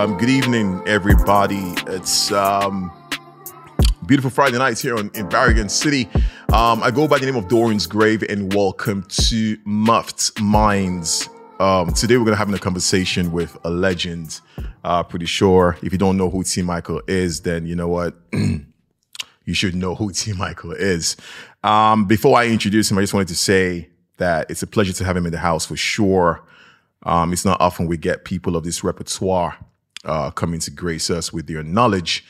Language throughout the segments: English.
Um, good evening, everybody. It's um, beautiful Friday nights here on, in Bergen City. Um, I go by the name of Dorian's Grave, and welcome to Muffed Minds. Um, today we're gonna have a conversation with a legend. Uh, pretty sure if you don't know who T. Michael is, then you know what you should know who T. Michael is. Um, before I introduce him, I just wanted to say that it's a pleasure to have him in the house for sure. Um, it's not often we get people of this repertoire uh, coming to grace us with your knowledge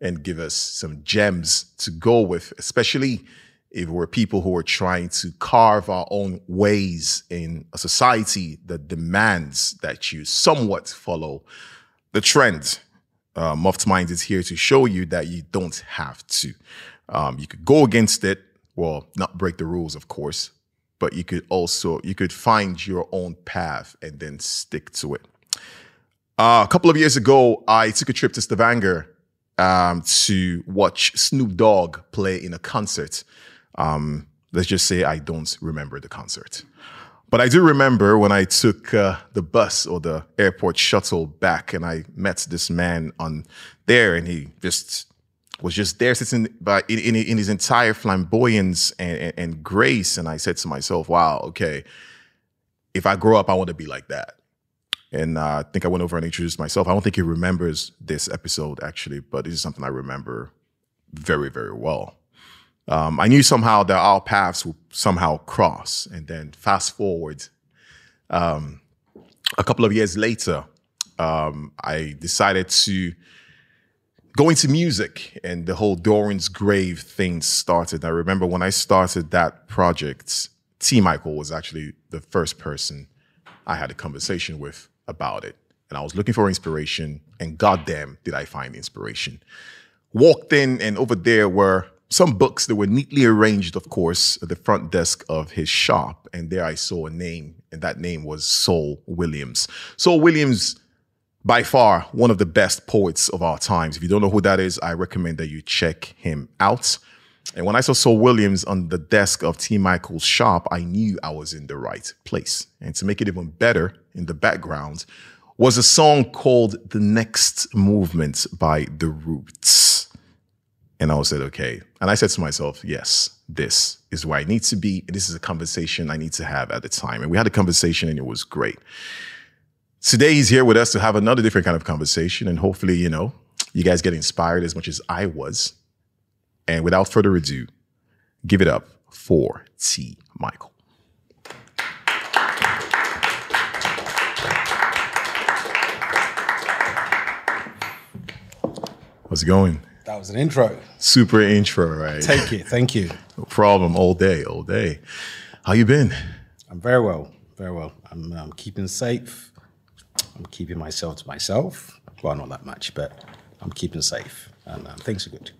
and give us some gems to go with, especially if we're people who are trying to carve our own ways in a society that demands that you somewhat follow the trend. Uh, Muffed Minds is here to show you that you don't have to. Um, you could go against it, well, not break the rules, of course, but you could also you could find your own path and then stick to it. Uh, a couple of years ago, I took a trip to Stavanger um, to watch Snoop Dogg play in a concert. Um, let's just say I don't remember the concert. But I do remember when I took uh, the bus or the airport shuttle back and I met this man on there and he just was just there sitting by in, in, in his entire flamboyance and, and, and grace. And I said to myself, wow, okay, if I grow up, I want to be like that. And uh, I think I went over and introduced myself. I don't think he remembers this episode actually, but this is something I remember very, very well. Um, I knew somehow that our paths would somehow cross. And then fast forward, um, a couple of years later, um, I decided to go into music and the whole Dorian's Grave thing started. I remember when I started that project, T. Michael was actually the first person I had a conversation with about it. And I was looking for inspiration, and goddamn, did I find inspiration. Walked in, and over there were some books that were neatly arranged, of course, at the front desk of his shop. And there I saw a name, and that name was Saul Williams. Saul Williams, by far, one of the best poets of our times. If you don't know who that is, I recommend that you check him out. And when I saw Saul Williams on the desk of T. Michael's shop, I knew I was in the right place. And to make it even better, in the background was a song called The Next Movement by The Roots. And I was said, okay. And I said to myself, yes, this is where I need to be. This is a conversation I need to have at the time. And we had a conversation and it was great. Today he's here with us to have another different kind of conversation. And hopefully, you know, you guys get inspired as much as I was. And without further ado, give it up for T. Michael. How's it going? That was an intro. Super intro, right? Take it. Thank you. no problem. All day, all day. How you been? I'm very well. Very well. I'm, I'm keeping safe. I'm keeping myself to myself. Well, not that much, but I'm keeping safe, and um, things are good.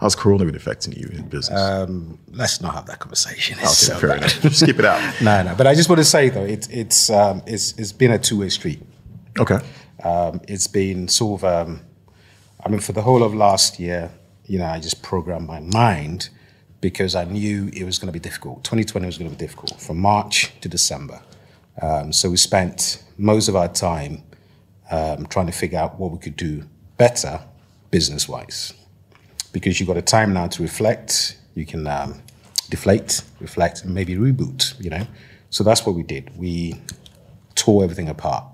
How's Corona been affecting you in business? Um, let's not have that conversation. It's okay, so fair bad. enough. Skip it out. no, no. But I just want to say though, it, it's um, it's it's been a two way street. Okay. Um, it's been sort of, um, I mean, for the whole of last year, you know, I just programmed my mind because I knew it was going to be difficult. 2020 was going to be difficult from March to December. Um, so we spent most of our time um, trying to figure out what we could do better business wise. Because you've got a time now to reflect, you can um, deflate, reflect, and maybe reboot, you know? So that's what we did. We tore everything apart.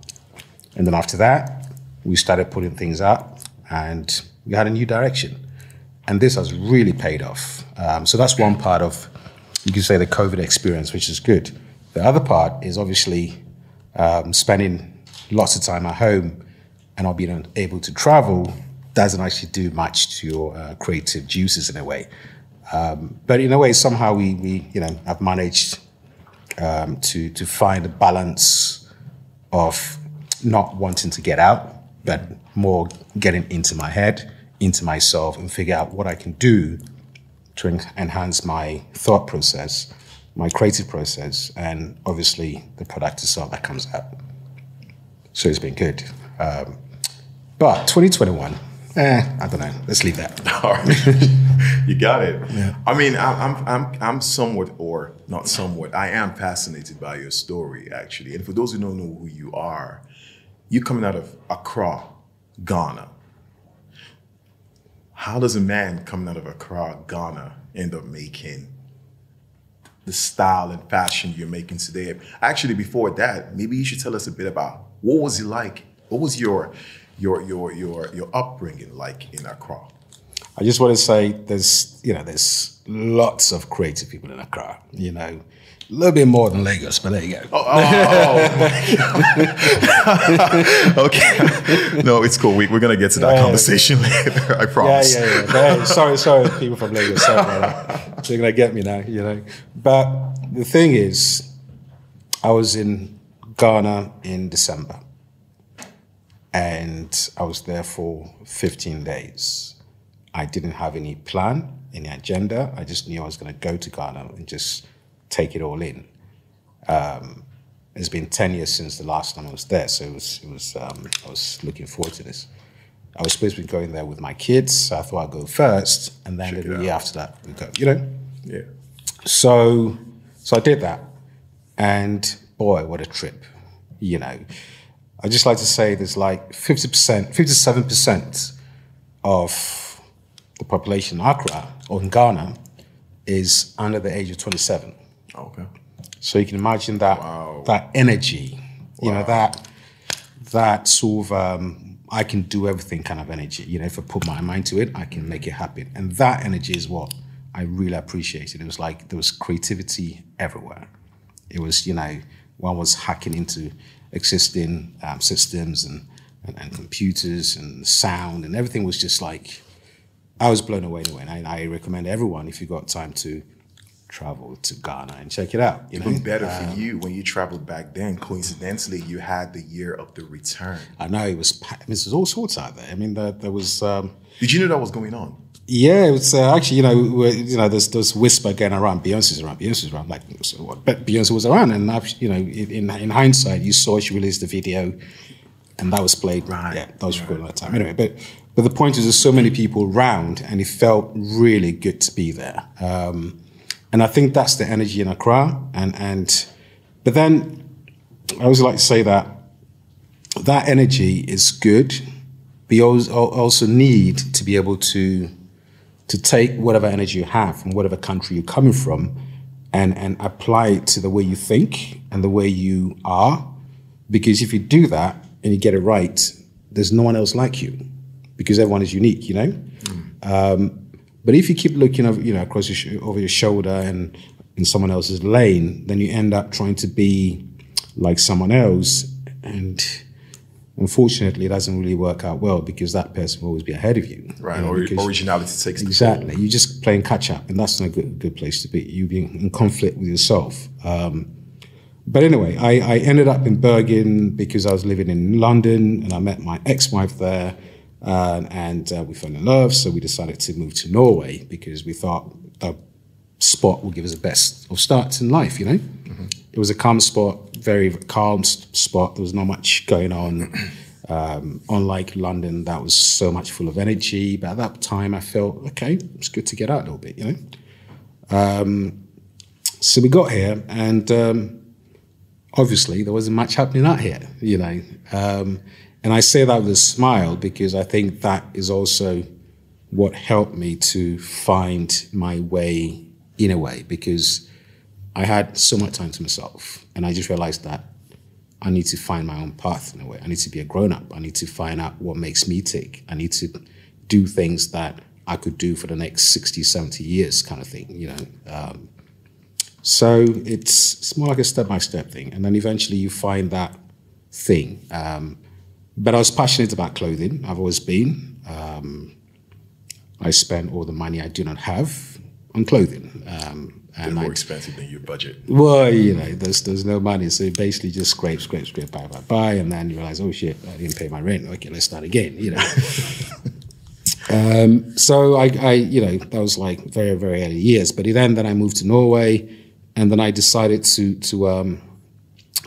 And then after that, we started putting things up and we had a new direction. And this has really paid off. Um, so that's one part of, you could say, the COVID experience, which is good. The other part is obviously um, spending lots of time at home and not being able to travel doesn't actually do much to your uh, creative juices in a way. Um, but in a way, somehow we, we you know, have managed um, to, to find a balance of not wanting to get out, but more getting into my head, into myself, and figure out what I can do to en- enhance my thought process, my creative process, and obviously the product itself that comes out. So it's been good. Um, but 2021, eh, I don't know. Let's leave that. All right. you got it. I mean, I'm, I'm, I'm, I'm somewhat, or not somewhat, I am fascinated by your story, actually. And for those who don't know who you are, you're coming out of Accra, Ghana. How does a man coming out of Accra, Ghana, end up making the style and fashion you're making today? Actually, before that, maybe you should tell us a bit about what was it like? What was your your your your your upbringing like in Accra? I just want to say there's you know there's lots of creative people in Accra. You know, a little bit more than Lagos, but there you go. Oh, oh, oh. okay. No, it's cool. We, we're gonna get to that Yeah. conversation later. I promise. yeah, yeah. Hey, sorry, sorry, people from Lagos. Sorry about that. They're gonna get me now, you know. But the thing is, I was in Ghana in December, and I was there for 15 days. I didn't have any plan, any agenda. I just knew I was going to go to Ghana and just take it all in. Um, it's been 10 years since the last time I was there, so it was, it was um, I was looking forward to this. I was supposed to be going there with my kids, so I thought I'd go first, and then Check the year after that we go. You know, Yeah. so so I did that, and boy, what a trip! You know, I just like to say there's like fifty percent, fifty-seven percent of the population in Accra or in Ghana is under the age of twenty-seven. Okay. So you can imagine that Wow. that energy, you know that that sort of um, I can do everything kind of energy. You know, if I put my mind to it, I can make it happen. And that energy is what I really appreciated. It was like there was creativity everywhere. It was you know one was hacking into existing um, systems and, and and computers and sound and everything was just like I was blown away anyway. And I, I recommend everyone if you got time to travel to Ghana and check it out. You know, Even better for you when you traveled back then. Coincidentally, you had the year of the return. I know it was. I mean, there's all sorts out there. I mean, there, there was. Um, Did you know that was going on? Yeah, it was uh, actually. You know, you know, there's there's whisper going around. Beyonce's around. Beyonce's around. Like, so what? But Beyonce was around, and you know, in in hindsight, you saw she released the video, and that was played. Right, Yeah, that was recorded at that time. Anyway, but but the point is, there's so many people around, and it felt really good to be there. Um, and I think that's the energy in Accra. And and but then I always like to say that that energy is good, but you also need to be able to to take whatever energy you have from whatever country you're coming from and, and apply it to the way you think and the way you are. Because if you do that and you get it right, there's no one else like you because everyone is unique, you know? Um, but if you keep looking over, you know, across your sh- over your shoulder and in someone else's lane, then you end up trying to be like someone else. And unfortunately, it doesn't really work out well because that person will always be ahead of you. Right. you know, Or, originality takes Exactly. You're just playing catch up, and that's not a good, good place to be. You being in conflict with yourself. Um, but anyway, I, I ended up in Bergen because I was living in London, and I met my ex-wife there, uh, and uh, we fell in love. So we decided to move to Norway because we thought the spot would give us the best of starts in life. You know, it was a calm spot, very calm spot. There was not much going on. Um, unlike London, that was so much full of energy. But at that time, I felt okay. It's good to get out a little bit, you know. Um, so we got here, and um, obviously there wasn't much happening out here, you know. Um, and I say that with a smile because I think that is also what helped me to find my way in a way because I had so much time to myself, and I just realized that I need to find my own path in a way. I need to be a grown up. I need to find out what makes me tick. I need to do things that I could do for the next 60, 70 years, kind of thing, you know. Um, so it's, it's more like a step by step thing. And then eventually you find that thing. Um, but I was passionate about clothing, I've always been. Um, I spent all the money I do not have on clothing. Um, They're and more I expensive than your budget. well, you know, there's there's no money, so you basically just scrape, scrape, scrape, buy, buy, buy, and then you realize, oh shit, I didn't pay my rent. Okay, let's start again. You know. um, so I, I, you know, that was like very, very early years. But then, then I moved to Norway, and then I decided to to um,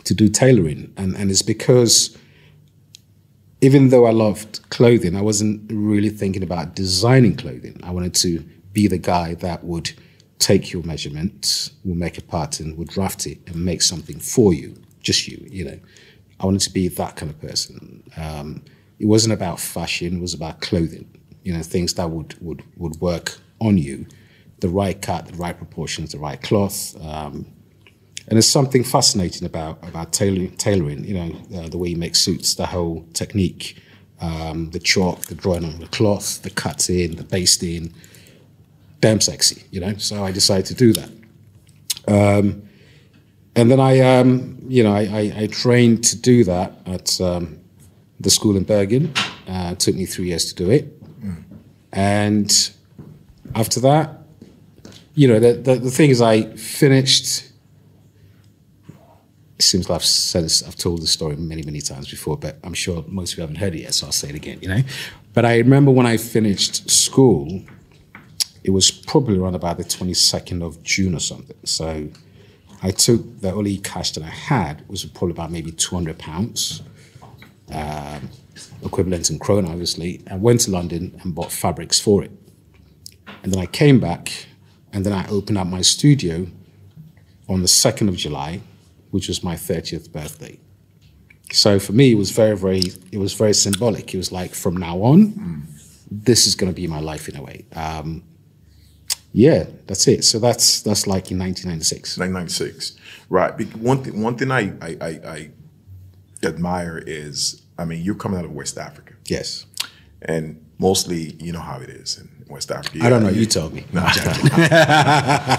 to do tailoring, and and it's because even though I loved clothing, I wasn't really thinking about designing clothing. I wanted to be the guy that would take your measurements, will make a pattern, we'll draft it, and make something for you, just you. You know, I wanted to be that kind of person. Um, it wasn't about fashion, it was about clothing. You know, things that would would would work on you, the right cut, the right proportions, the right cloth. Um, and there's something fascinating about about tailoring. tailoring you know, uh, the way you make suits, the whole technique, um, the chalk, the drawing on the cloth, the cuts in, the basting. Damn sexy, you know. So I decided to do that. Um, and then I, um, you know, I, I, I, trained to do that at um, the school in Bergen. Uh, it took me three years to do it. Mm. And after that, you know, the, the, the thing is, I finished. It seems like I've said this, I've told the story many, many times before, but I'm sure most of you haven't heard it yet, so I'll say it again, you know. But I remember when I finished school, it was probably around about the 22nd of June or something. So I took the only cash that I had was probably about maybe 200 pounds, um, equivalent in krona, obviously. and went to London and bought fabrics for it. And then I came back and then I opened up my studio on the 2nd of July, which was my 30th birthday. So for me, it was very, very, it was very symbolic. It was like from now on, mm. this is going to be my life in a way. Um, yeah, that's it. So that's that's like in 1996. 1996, right? One thing, one thing I, I, I, I admire is, I mean, you're coming out of West Africa. Yes. And mostly, you know how it is in West Africa. I don't know. You told me. No, I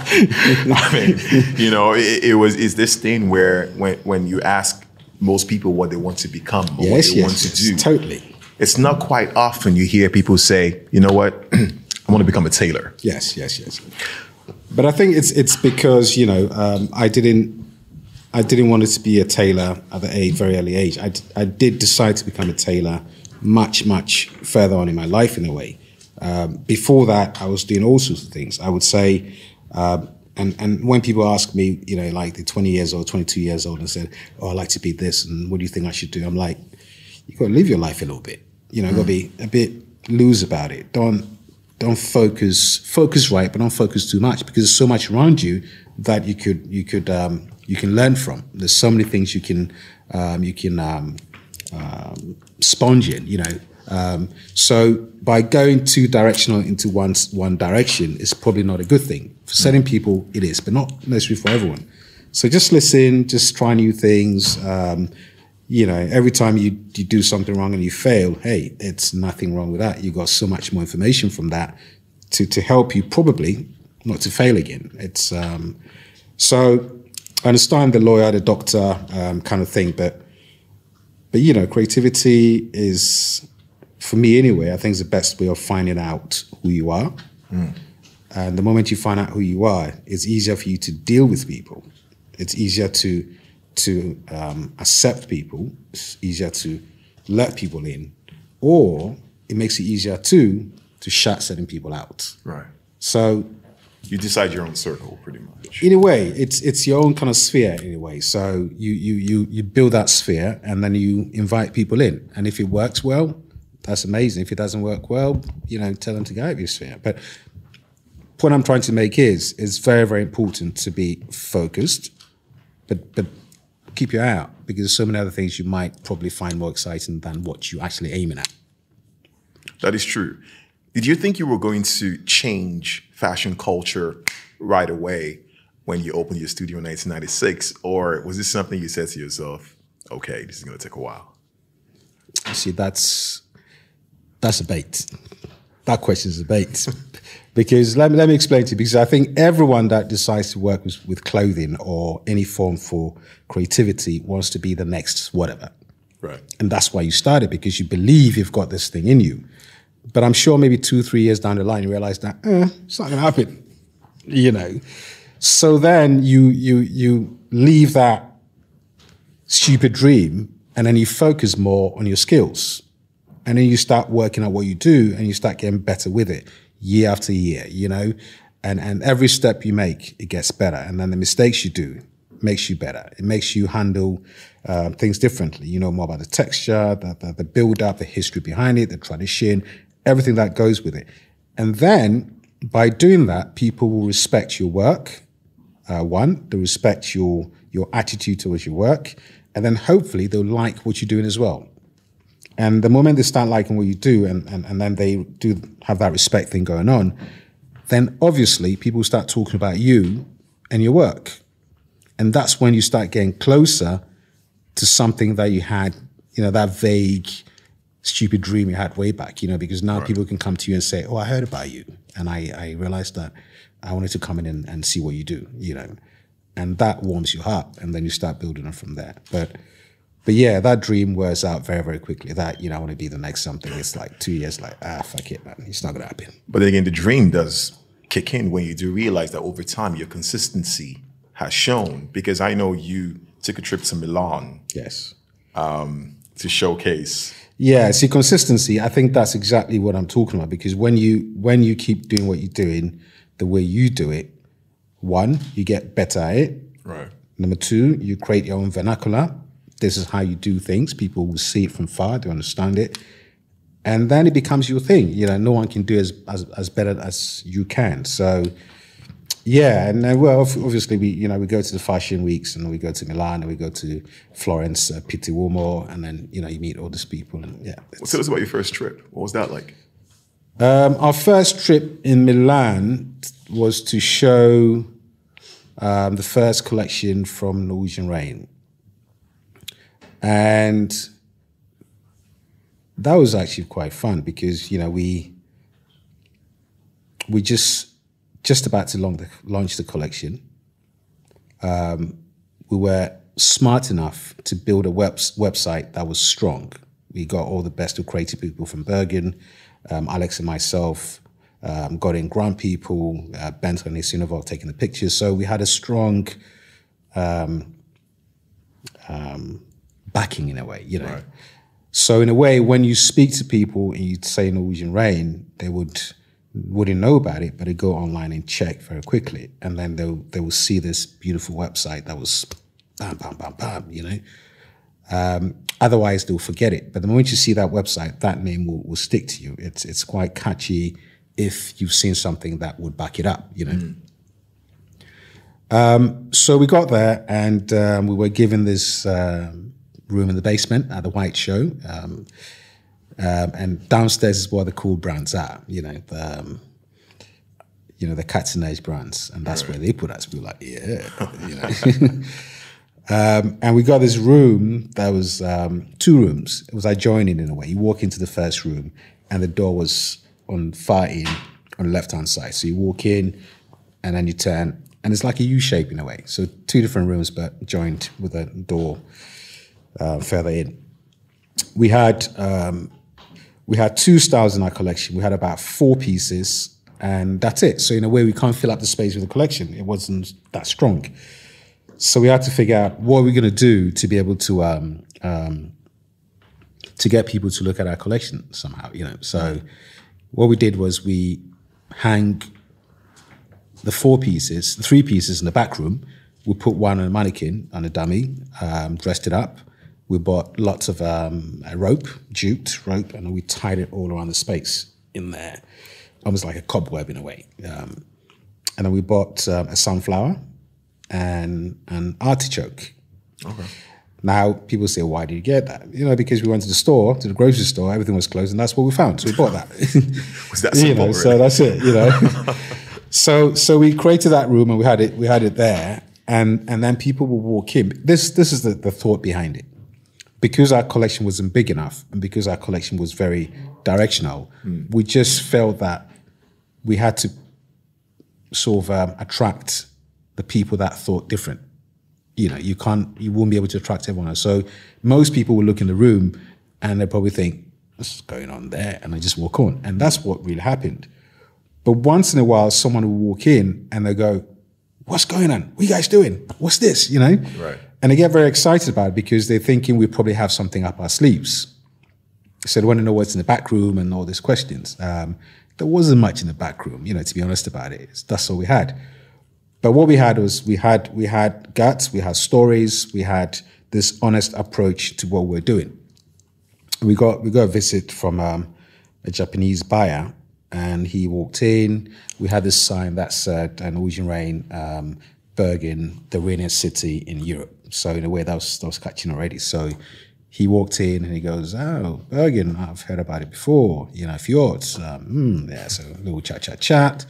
mean, you know, it, it, was is this thing where when when you ask most people what they want to become or yes, what they yes, want to yes, do, totally. It's not quite often you hear people say, you know what. I want to become a tailor. Yes, yes, yes. But I think it's it's because you know um, I didn't I didn't want to be a tailor at a very early age. I, I did decide to become a tailor much much further on in my life in a way. Um, before that, I was doing all sorts of things. I would say. Um, and, and when people ask me, you know, like they're 20 years old, 22 years old, and said, "Oh, I like to be this," and what do you think I should do? I'm like, you got to live your life a little bit. You know, mm. got to be a bit loose about it. Don't don't focus focus right, but don't focus too much because there's so much around you that you could you could um, you can learn from. There's so many things you can um, you can um, um sponge in. You know, um, so by going too directional into one one direction is probably not a good thing. For certain people, it is, but not necessarily for everyone. So just listen, just try new things. You know, every time you, you do something wrong and you fail, hey, it's nothing wrong with that. You got so much more information from that to, to help you probably not to fail again. It's um, so I understand the lawyer, the doctor um, kind of thing, but but you know, creativity is for me anyway. I think is the best way of finding out who you are. Mm. And the moment you find out who you are, it's easier for you to deal with people. It's easier to to um, accept people, it's easier to let people in, or it makes it easier too to shut certain people out. Right. So you decide your own circle pretty much. In a way, it's it's your own kind of sphere in a way. So you you you you build that sphere and then you invite people in. And if it works well, that's amazing. If it doesn't work well, you know, tell them to go out of your sphere. But point I'm trying to make is it's very, very important to be focused, but but keep your eye out because there's so many other things you might probably find more exciting than what you're actually aiming at. That is true. Did you think you were going to change fashion culture right away when you opened your studio in 1996? Or was this something you said to yourself, okay, this is going to take a while? See, that's that's a bait. That question is a bait. Because let me, let me explain to you, because I think everyone that decides to work with, with clothing or any form for creativity wants to be the next whatever. Right. And that's why you started, because you believe you've got this thing in you. But I'm sure maybe two, three years down the line, you realize that eh, it's not going to happen. You know. So then you you you leave that stupid dream and then you focus more on your skills. And then you start working out what you do and you start getting better with it year after year, you know, and, and every step you make, it gets better. And then the mistakes you do makes you better. It makes you handle uh, things differently. You know more about the texture, the, the, the build up, the history behind it, the tradition, everything that goes with it. And then by doing that, people will respect your work. Uh, one, they respect your your attitude towards your work, and then hopefully they'll like what you're doing as well. And the moment they start liking what you do, and, and, and then they do have that respect thing going on, then obviously people start talking about you and your work. And that's when you start getting closer to something that you had, you know, that vague, stupid dream you had way back, you know, because now people can come to you and say, Oh, I heard about you. And I, I realized that I wanted to come in and, and see what you do, you know. And that warms your heart. And then you start building it from there. But but yeah, that dream wears out very, very quickly. That, you know, I want to be the next something. It's like two years, like, ah, fuck it, man. It's not going to happen. But then again, the dream does kick in when you do realize that over time your consistency has shown. Because I know you took a trip to Milan Yes. to showcase. Yeah, see, consistency. I think that's exactly what I'm talking about because when you when you keep doing what you're doing the way you do it, one, you get better at it. Right. Number two, you create your own vernacular. This is how you do things. People will see it from far, they understand it. And then it becomes your thing. You know, no one can do as as, as better as you can. So yeah, and uh, well, obviously we, you know, we go to the fashion weeks, and we go to Milan, and we go to Florence, uh, Pitti Uomo, and then you know you meet all these people, and yeah. Well, tell us about your first trip. What was that like? Um, our first trip in Milan was to show um, the first collection from Norwegian Rain. And that was actually quite fun because, you know, we we just just about to launch the, launch the collection. Um, we were smart enough to build a web, website that was strong. We got all the best of creative people from Bergen, um, Alex and myself, um, got in Grant people, uh, Bent and Isinova taking the pictures. So we had a strong um, um, backing in a way, you know. Right. So in a way, when you speak to people and you say Norwegian Rain, they would wouldn't know about it, but they go online and check very quickly, and then they will they will see this beautiful website that was bam bam bam bam, you know. Um, otherwise, they'll forget it. But the moment you see that website, that name will, will stick to you. It's it's quite catchy if you've seen something that would back it up, you know. Um, so we got there, and um, we were given this um, room in the basement at the White Show. Um, um, and downstairs is where the cool brands are, you know, the, um, you know, the cutting edge brands. And that's where they put us. We were like, yeah, you know. um, and we got this room that was um, two rooms. It was adjoining in a way. You walk into the first room and the door was on far in on the left hand side. So you walk in and then you turn and it's like a U shape in a way. So two different rooms, but joined with a door uh, further in. We had um, we had two styles in our collection. We had about four pieces, and that's it. So in a way, we can't fill up the space with the collection. It wasn't that strong. So we had to figure out what are we're going to do to be able to um, um, to get people to look at our collection somehow. You know, so what we did was we hang the four pieces, the three pieces in the back room. We put one on a mannequin on a dummy, um, dressed it up. We bought lots of um, rope, jute rope, and we tied it all around the space in there, almost like a cobweb in a way. Um, and then we bought um, a sunflower and an artichoke. Okay. Now people say, "Why did you get that?" You know, because we went to the store, to the grocery store, everything was closed, and that's what we found. So we bought that. Was that you simple? know, so that's it. You know, so so we created that room and we had it we had it there, and and then people would walk in. This this is the, the thought behind it, because our collection wasn't big enough, and because our collection was very directional, we just felt that we had to sort of um, attract the people that thought different you know, you can't, you won't be able to attract everyone. So most people will look in the room and they probably think, what's going on there? And they just walk on. And that's what really happened. But once in a while, someone will walk in and they go, what's going on? What are you guys doing? What's this? You know? Right. And they get very excited about it because they're thinking we probably have something up our sleeves. So they want to know what's in the back room and all these questions. Um, there wasn't much in the back room, you know, to be honest about it. That's all we had. But what we had was we had we had guts, we had stories, we had this honest approach to what we're doing. We got we got a visit from um, a Japanese buyer, and he walked in. We had this sign that said uh, "Norwegian Rain, um, Bergen, the rainiest city in Europe." So in a way, that was that was catching already. So he walked in and he goes, "Oh, Bergen, I've heard about it before. You know, fjords. Um, mm, yeah, so a little chat, chat, chat.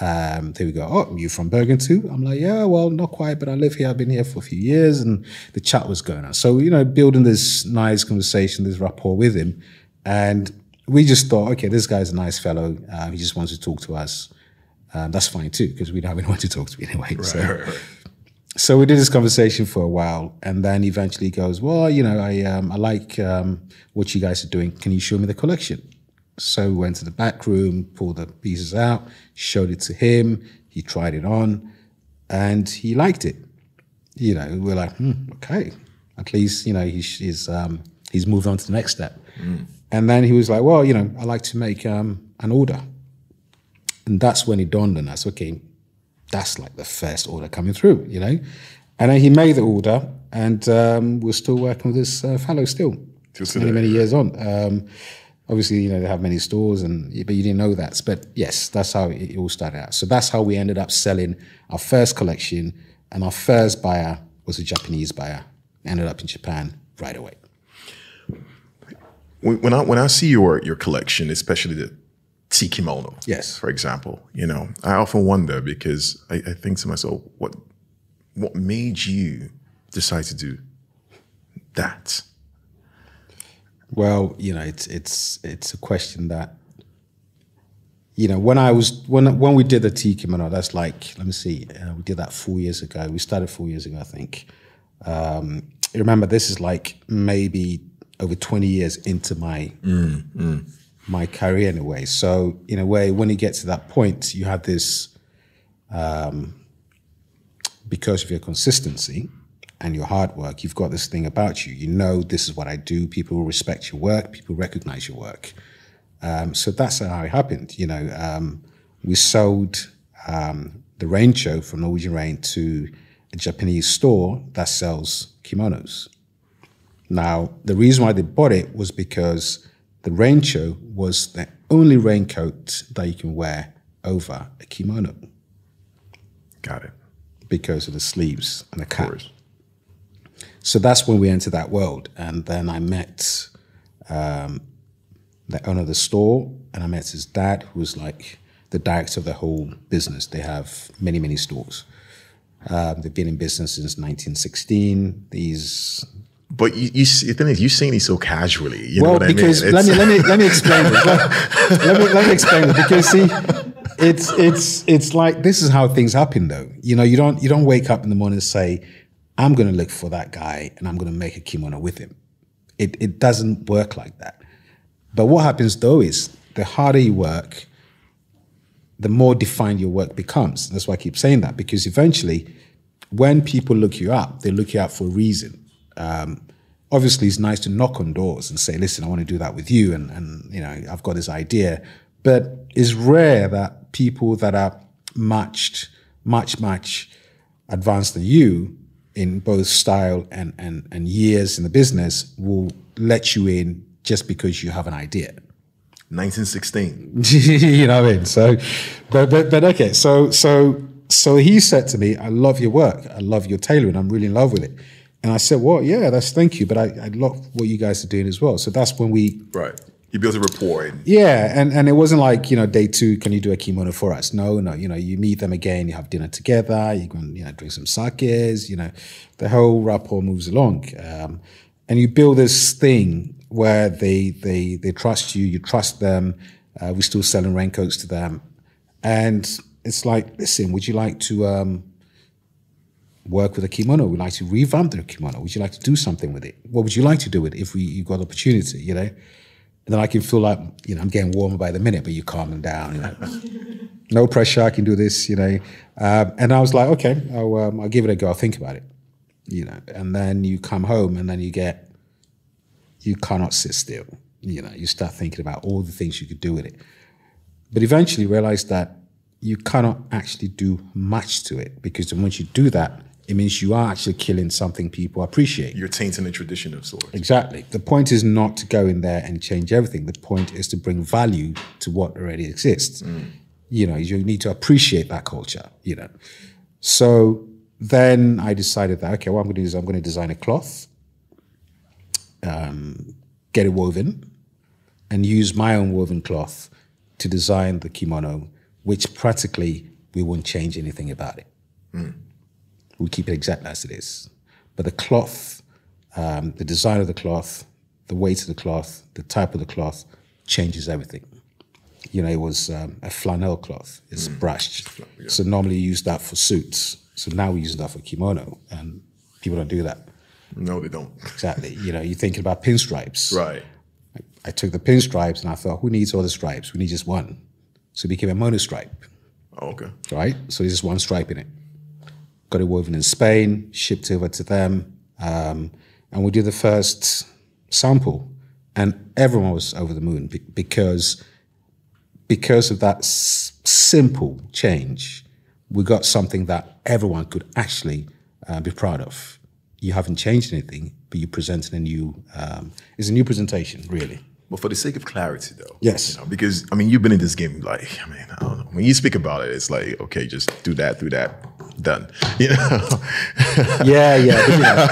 Um, there we go. Oh, you from Bergen too? I'm like, yeah, well, not quite, but I live here. I've been here for a few years, and the chat was going on. So you know, building this nice conversation, this rapport with him, and we just thought, okay, this guy's a nice fellow. Uh, he just wants to talk to us. Um, that's fine too, because we don't have anyone to talk to anyway. Right, so, right, right. So we did this conversation for a while, and then eventually he goes, "Well, you know, I um, I like um, what you guys are doing. Can you show me the collection?" So we went to the back room, pulled the pieces out, showed it to him. He tried it on, and he liked it. You know, we're like, hmm, okay, at least you know he's he's um, he's moved on to the next step. And then he was like, "Well, you know, I like to make um, an order," and that's when it dawned on us. Okay, that's like the first order coming through, you know. And then he made the order, and um, we're still working with this uh, fellow still, Till many many years on. Um, obviously, you know they have many stores, and but you didn't know that. But yes, that's how it, it all started out. So that's how we ended up selling our first collection, and our first buyer was a Japanese buyer. Ended up in Japan right away. when, when I when I see your your collection, especially the kimono, Yes. for example, you know, I often wonder because I, I think to myself, what what made you decide to do that? Well, you know, it's it's it's a question that you know when I was when when we did the T-Kimono, that's like let me see, uh, we did that four years ago. We started four years ago, I think. Um, remember, this is like maybe over twenty years into my my career in a way. So in a way, when you get to that point, you have this because of your consistency and your hard work, you've got this thing about you. You know, this is what I do. People will respect your work. People recognize your work. Um, so that's how it happened. You know, um, we sold um, the rain show from Norwegian Rain to a Japanese store that sells kimonos. Now, the reason why they bought it was because the rain show was the only raincoat that you can wear over a kimono Got it. because of the sleeves and the cap. course. So that's when we entered that world. And then I met um, the owner of the store and I met his dad, who was like the director of the whole business. They have many, many stores. Um, they've been in business since 1916. These But you, you see, the thing is, you're saying it so casually. You know well, what I mean? because let me let me let me explain this. Let, let me let me explain it because see, it's it's it's like this is how things happen though. You know, you don't you don't wake up in the morning and say, "I'm going to look for that guy and I'm going to make a kimono with him." It it doesn't work like that. But what happens though is the harder you work, the more defined your work becomes. That's why I keep saying that because eventually, when people look you up, they look you up for a reason. Um, obviously, it's nice to knock on doors and say, "Listen, I want to do that with you," and and you know, I've got this idea. But it's rare that people that are matched, much much advanced than you in both style and and and years in the business will let you in just because you have an idea. 1916. you know what I mean? So, but, but, but okay. So, so, so he said to me, I love your work. I love your tailoring. I'm really in love with it. And I said, well, yeah, that's thank you. But I, I love what you guys are doing as well. So that's when we, Right. You built a rapport. And yeah. And, and it wasn't like, you know, day two, can you do a kimono for us? No, no. You know, you meet them again, you have dinner together, you go and, you know, drink some sakes, you know, the whole rapport moves along. Um, and you build this thing where they, they, they trust you, you trust them. Uh, we're still selling raincoats to them. And it's like, listen, would you like to um, work with a kimono? Would you like to revamp the kimono? Would you like to do something with it? What would you like to do with it if we you got the opportunity, you know? And then I can feel like, you know, I'm getting warmer by the minute, but you calm them down. You know? no pressure, I can do this, you know. Um, and I was like, okay, I'll, um, I'll give it a go. I'll think about it, you know. And then you come home and then you get, you cannot sit still. You know, you start thinking about all the things you could do with it. But eventually realize that you cannot actually do much to it because once you do that, it means you are actually killing something people appreciate. you're tainting a tradition of sorts. Exactly. The point is not to go in there and change everything. The point is to bring value to what already exists. You know, you need to appreciate that culture, you know. So then I decided that, okay, what I'm going to do is I'm going to design a cloth um, get it woven, and use my own woven cloth to design the kimono, which practically we won't change anything about it. We keep it exactly as it is. But the cloth, um, the design of the cloth, the weight of the cloth, the type of the cloth changes everything. You know, it was um, a flannel cloth. It's brushed. So normally you use that for suits. So now we use that for kimono, and people don't do that. No, they don't. Exactly. You know, you're thinking about pinstripes. Right. I took the pinstripes and I thought, who needs all the stripes? We need just one. So it became a monostripe, Oh, okay. right? So there's just one stripe in it. Got it woven in Spain, shipped over to them, um, and we did the first sample, and everyone was over the moon because because of that s- simple change, we got something that everyone could actually uh, be proud of. You haven't changed anything, but you presented a new. Um, it's a new presentation, really. But for the sake of clarity, though, Yes. you know, because I mean, you've been in this game. Like, I mean, I don't know. When you speak about it, it's like, okay, just do that, do that, done. You know. Yeah, yeah, know, yeah.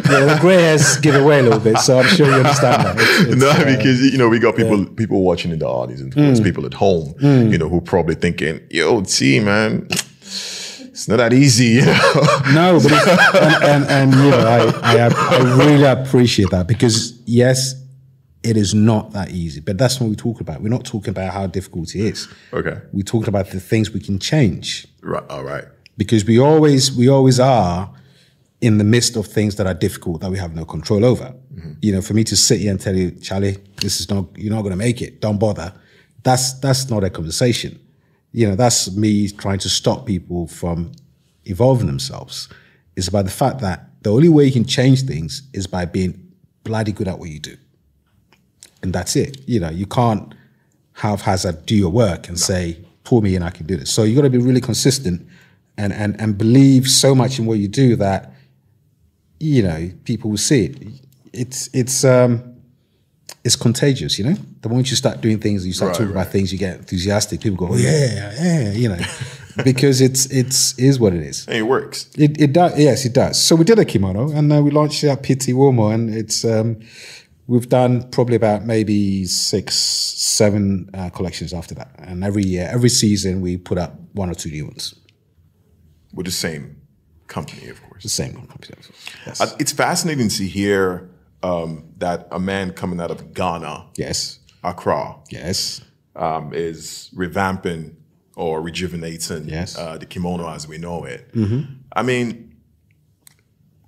The grey hairs give away a little bit, so I'm sure you understand that. It's- it's, no, uh, because you know we got people people watching in the audience, and of course people at home, you know, who probably thinking, "Yo, T man, it's not that easy." You know? No, but it's, and, and and you know, I, I I really appreciate that because yes, it is not that easy. But that's what we talk about. We're not talking about how difficult it is. okay, We're talking about the things we can change right, all right, because we always we always are in the midst of things that are difficult that we have no control over. Mm-hmm. You know, for me to sit here and tell you, Charlie, this is not you're not going to make it. Don't bother. That's that's not a conversation. You know, that's me trying to stop people from evolving themselves. It's about the fact that the only way you can change things is by being bloody good at what you do, and that's it. You know, you can't have Hazard do your work and say, pull me in, I can do this. So you got to be really consistent and, and, and believe so much in what you do that, you know, people will see it. It's, it's, um, it's contagious, you know? The moment you start doing things, you start Right, talking right. about things, you get enthusiastic. People go, oh, yeah, yeah, you know, because it's, it's, is what it is. and it works. It, it does, yes, it does. So we did a kimono, and uh, we launched it at Pitti Uomo, and it's um, we've done probably about maybe six, seven uh, collections after that, and every year, every season, we put up one or two new ones. With the same company, of course. The same company. Yes. Uh, It's fascinating to hear um, that a man coming out of Ghana, yes. Accra, Yes. um, is revamping or rejuvenating Yes. uh, the kimono as we know it. I mean,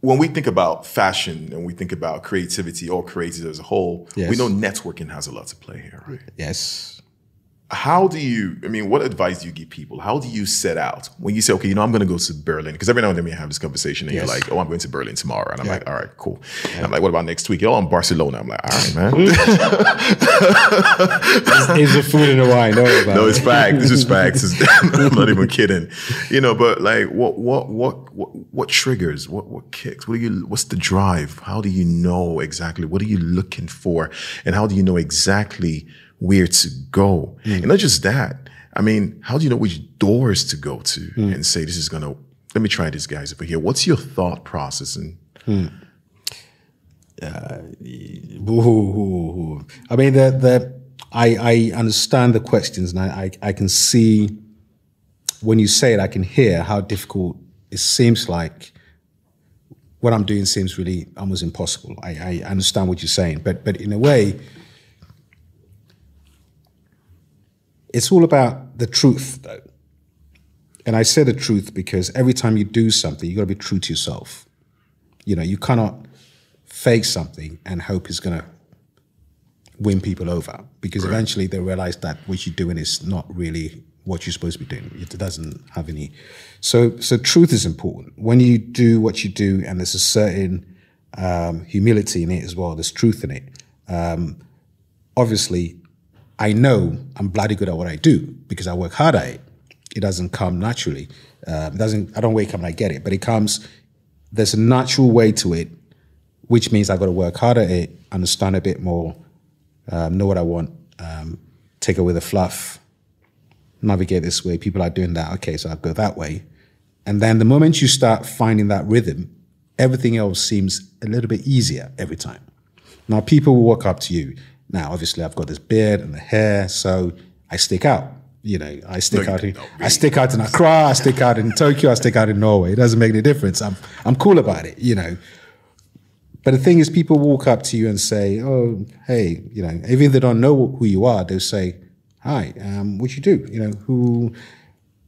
when we think about fashion and we think about creativity or creative as a whole, we know networking has a lot to play here, right? Yes. How do you, I mean, what advice do you give people? How do you set out when you say, okay, you know, I'm going to go to Berlin? Because every now and then we have this conversation and Yes. you're like, oh, I'm going to Berlin tomorrow. And I'm Yeah. like, all right, cool. And I'm like, what about next week? Oh, I'm Barcelona. I'm like, all right, man. Is the food and the wine? No, no, it. it's fact. This is facts. I'm not even kidding. You know, but like, what, what, what, what, what triggers? What, what kicks? What do you? What's the drive? How do you know exactly? What are you looking for? And how do you know exactly where to go? Hmm. And not just that. I mean, how do you know which doors to go to hmm. and say this is gonna? Let me try this, guys, over here. What's your thought process? And hmm. uh, Ooh. I mean, the the I I understand the questions, and I I, I can see when you say it, I can hear how difficult it seems like. What I'm doing seems really almost impossible. I, I understand what you're saying, but but in a way, it's all about the truth, though. And I say the truth because every time you do something, you got to be true to yourself. You know, you cannot fake something and hope it's going to win people over because eventually they realize that what you're doing is not really what you're supposed to be doing. It doesn't have any. So, so truth is important. When you do what you do, and there's a certain um, humility in it as well. There's truth in it. Um, obviously, I know I'm bloody good at what I do because I work hard at it. It doesn't come naturally. Uh, it doesn't. I don't wake up and I get it, but it comes. There's a natural way to it, which means I've got to work hard at it, understand a bit more, um, know what I want, um, take away the fluff, navigate this way. People are doing that. Okay, so I'll go that way. And then the moment you start finding that rhythm, everything else seems a little bit easier every time. Now, people will walk up to you. Now, obviously, I've got this beard and the hair, so I stick out. You know, I stick No, out. In, I stick out in Accra. I stick out in Tokyo. I stick out in Norway. It doesn't make any difference. I'm I'm cool about it. You know. But the thing is, people walk up to you and say, "Oh, hey," you know, even if they don't know who you are, they'll say, "Hi, um, what you do?" You know, who?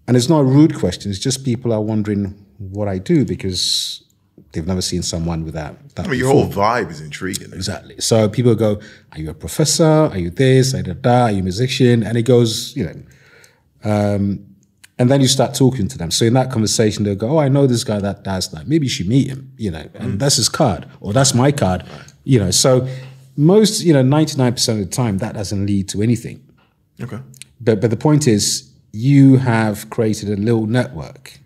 And it's not a rude question. It's just people are wondering what I do because they've never seen someone with that. that I mean, your whole vibe is intriguing. Exactly. So people go, "Are you a professor? Are you this? Are you that? Are you a musician?" And it goes, you know, um, and then you start talking to them. So in that conversation, they'll go, "Oh, I know this guy that does that. Maybe you should meet him." You know, and that's his card, or that's my card. You know, so most, you know, ninety nine percent of the time, that doesn't lead to anything. Okay. But but the point is, you have created a little network,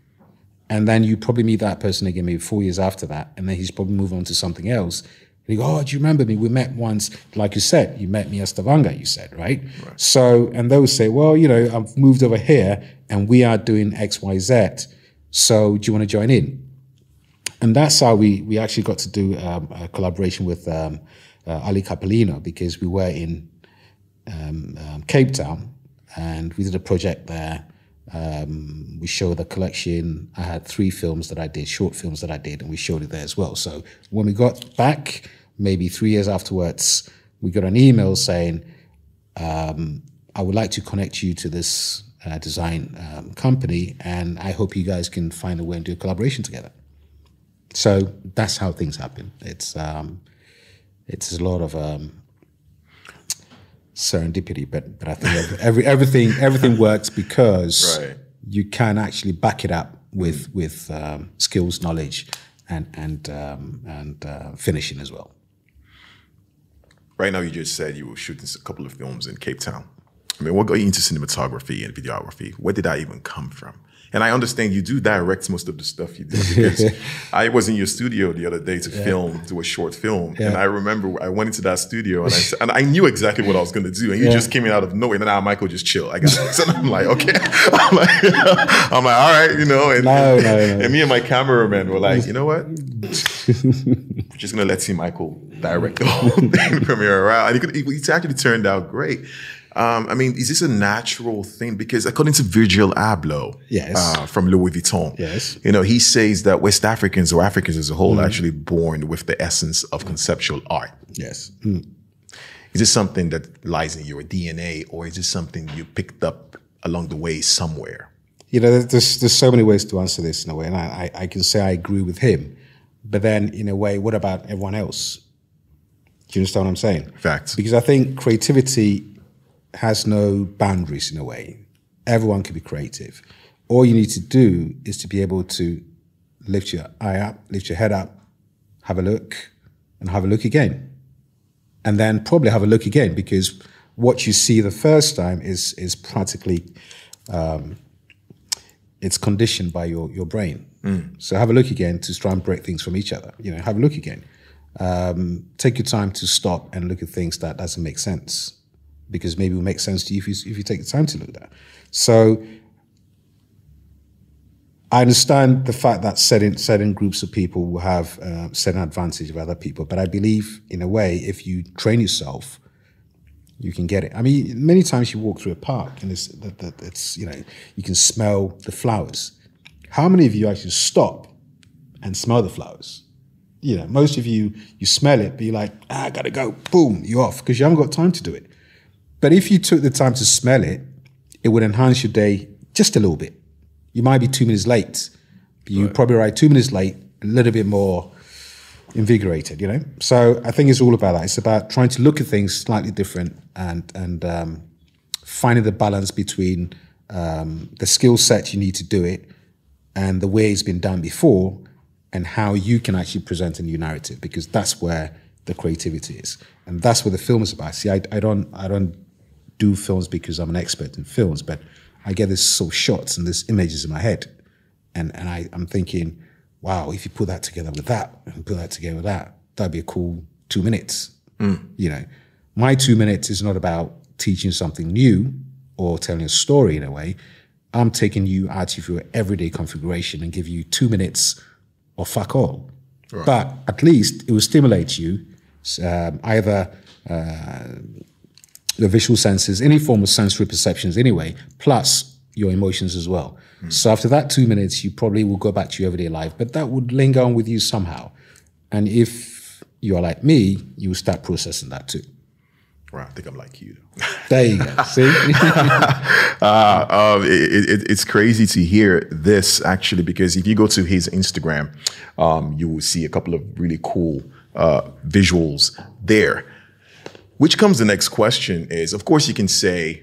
and then you probably meet that person again maybe four years after that, and then he's probably move on to something else. And you go, oh, do you remember me? We met once, like you said, you met me at Stavanger. You said right? So and they would say, well, you know, I've moved over here, and we are doing X, Y, Z. So do you want to join in? and that's how we we actually got to do um, a collaboration with um, uh, Ally Capellino because we were in um, um, Cape Town and we did a project there. Um, we showed the collection. I had three films that I did, short films that I did, and we showed it there as well. So when we got back, maybe three years afterwards, we got an email saying, um, "I would like to connect you to this uh, design um, company, and I hope you guys can find a way and do a collaboration together." So that's how things happen. It's um, it's a lot of um, serendipity, but but I think every, every everything everything works because Right. you can actually back it up with with um, skills, knowledge, and and um, and uh, finishing as well. Right now, you just said you were shooting a couple of films in Cape Town. I mean, what got you into cinematography and videography? Where did that even come from? And I understand you do direct most of the stuff you do because I was in your studio the other day to film, do a short film. And I remember I went into that studio and I, and I knew exactly what I was going to do. And you Yeah. just came in out of nowhere. And then Michael, just chill. I got this. And I'm like, okay. I'm like, I'm like, all right, you know. And, No, no, no. and me and my cameraman were like, you know what? We're just gonna let see Michael direct the whole thing from here around. And it, could, it, it's actually turned out great. Um, I mean, is this a natural thing? Because according to Virgil Abloh, Yes. uh, from Louis Vuitton, Yes. you know, he says that West Africans or Africans as a whole Mm. are actually born with the essence of conceptual art. Yes. Is this something that lies in your DNA, or is this something you picked up along the way somewhere? You know, there's- there's there's so many ways to answer this in a way, and I, I I can say I agree with him, but then in a way, what about everyone else? Do you understand what I'm saying? Facts. Because I think creativity has no boundaries in a way. Everyone can be creative. All you need to do is to be able to lift your eye up, lift your head up, have a look, and have a look again. And then probably have a look again because what you see the first time is is practically um, it's conditioned by your your brain. So have a look again to try and break things from each other. You know, have a look again. Um, take your time to stop and look at things that doesn't make sense, because maybe it will make sense to you if you if you take the time to look at that. So I understand the fact that certain certain groups of people will have uh, certain advantage of other people, but I believe in a way if you train yourself, you can get it. I mean, many times you walk through a park and it's it's you know you can smell the flowers. How many of you actually stop and smell the flowers? You know, most of you you smell it, but you're like, ah, I gotta go. Boom, you're off because you haven't got time to do it. But if you took the time to smell it, it would enhance your day just a little bit. You might be two minutes late, but you probably arrive two minutes late, a little bit more invigorated, you know? So I think it's all about that. It's about trying to look at things slightly different and and um, finding the balance between um, the skill set you need to do it and the way it's been done before and how you can actually present a new narrative because that's where the creativity is. And that's what the film is about. See, I, I don't I don't do films because I'm an expert in films, but I get this sort of shots and these images in my head. And and I, I'm thinking, wow, if you put that together with that and put that together with that, that'd be a cool two minutes. You know, my two minutes is not about teaching something new or telling a story in a way. I'm taking you out of your everyday configuration and give you two minutes or fuck all. But at least it will stimulate you um, either uh, the visual senses, any form of sensory perceptions anyway, plus your emotions as well. So after that two minutes, you probably will go back to your everyday life, but that would linger on with you somehow. And if you are like me, you will start processing that too. Right, I think I'm like you. There you go. See? Uh, um, it, it, it's crazy to hear this actually because if you go to his Instagram, um, you will see a couple of really cool uh, visuals there. Which comes the next question is, of course, you can say,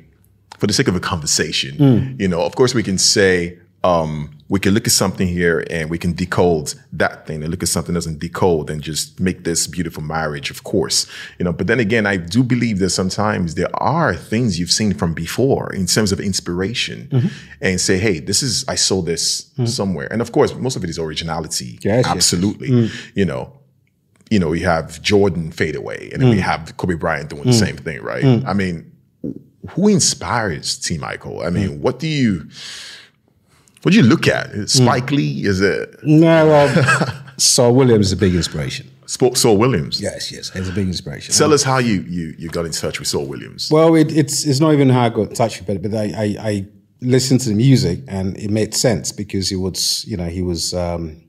for the sake of a conversation, mm. you know, of course, we can say, um, we can look at something here and we can decode that thing and look at something that doesn't decode and just make this beautiful marriage, of course. You know, but then again, I do believe that sometimes there are things you've seen from before in terms of inspiration mm-hmm. and say, hey, this is, I saw this mm. somewhere. And of course, most of it is originality. Yes, yes, yes. Absolutely. Mm. You know, you know, you have Jordan fade away and then we mm. have Kobe Bryant doing the mm. same thing, right? Mm. I mean, who inspires T-Michael? I mean, what do you, what do you look at? Is it Spike Lee? Is it no, well, Saul Williams is a big inspiration. Sport Saul Williams? Yes, yes, he's a big inspiration. Tell us how you, you you got in touch with Saul Williams. Well, it, it's it's not even how I got in touch with it, but I, I, I listened to the music and it made sense because he was, you know, he was. Um,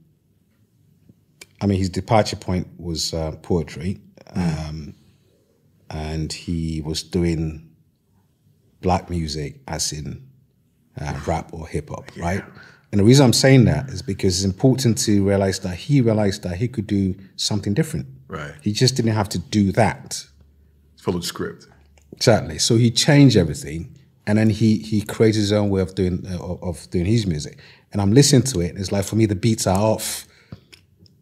I mean, his departure point was uh, poetry, um, and he was doing black music, as in uh, rap or hip hop, right? And the reason I'm saying that is because it's important to realize that he realized that he could do something different. Right. He just didn't have to do that. Follow the script. Exactly. So he changed everything, and then he he created his own way of doing uh, of, of doing his music. And I'm listening to it. And it's like for me, the beats are off.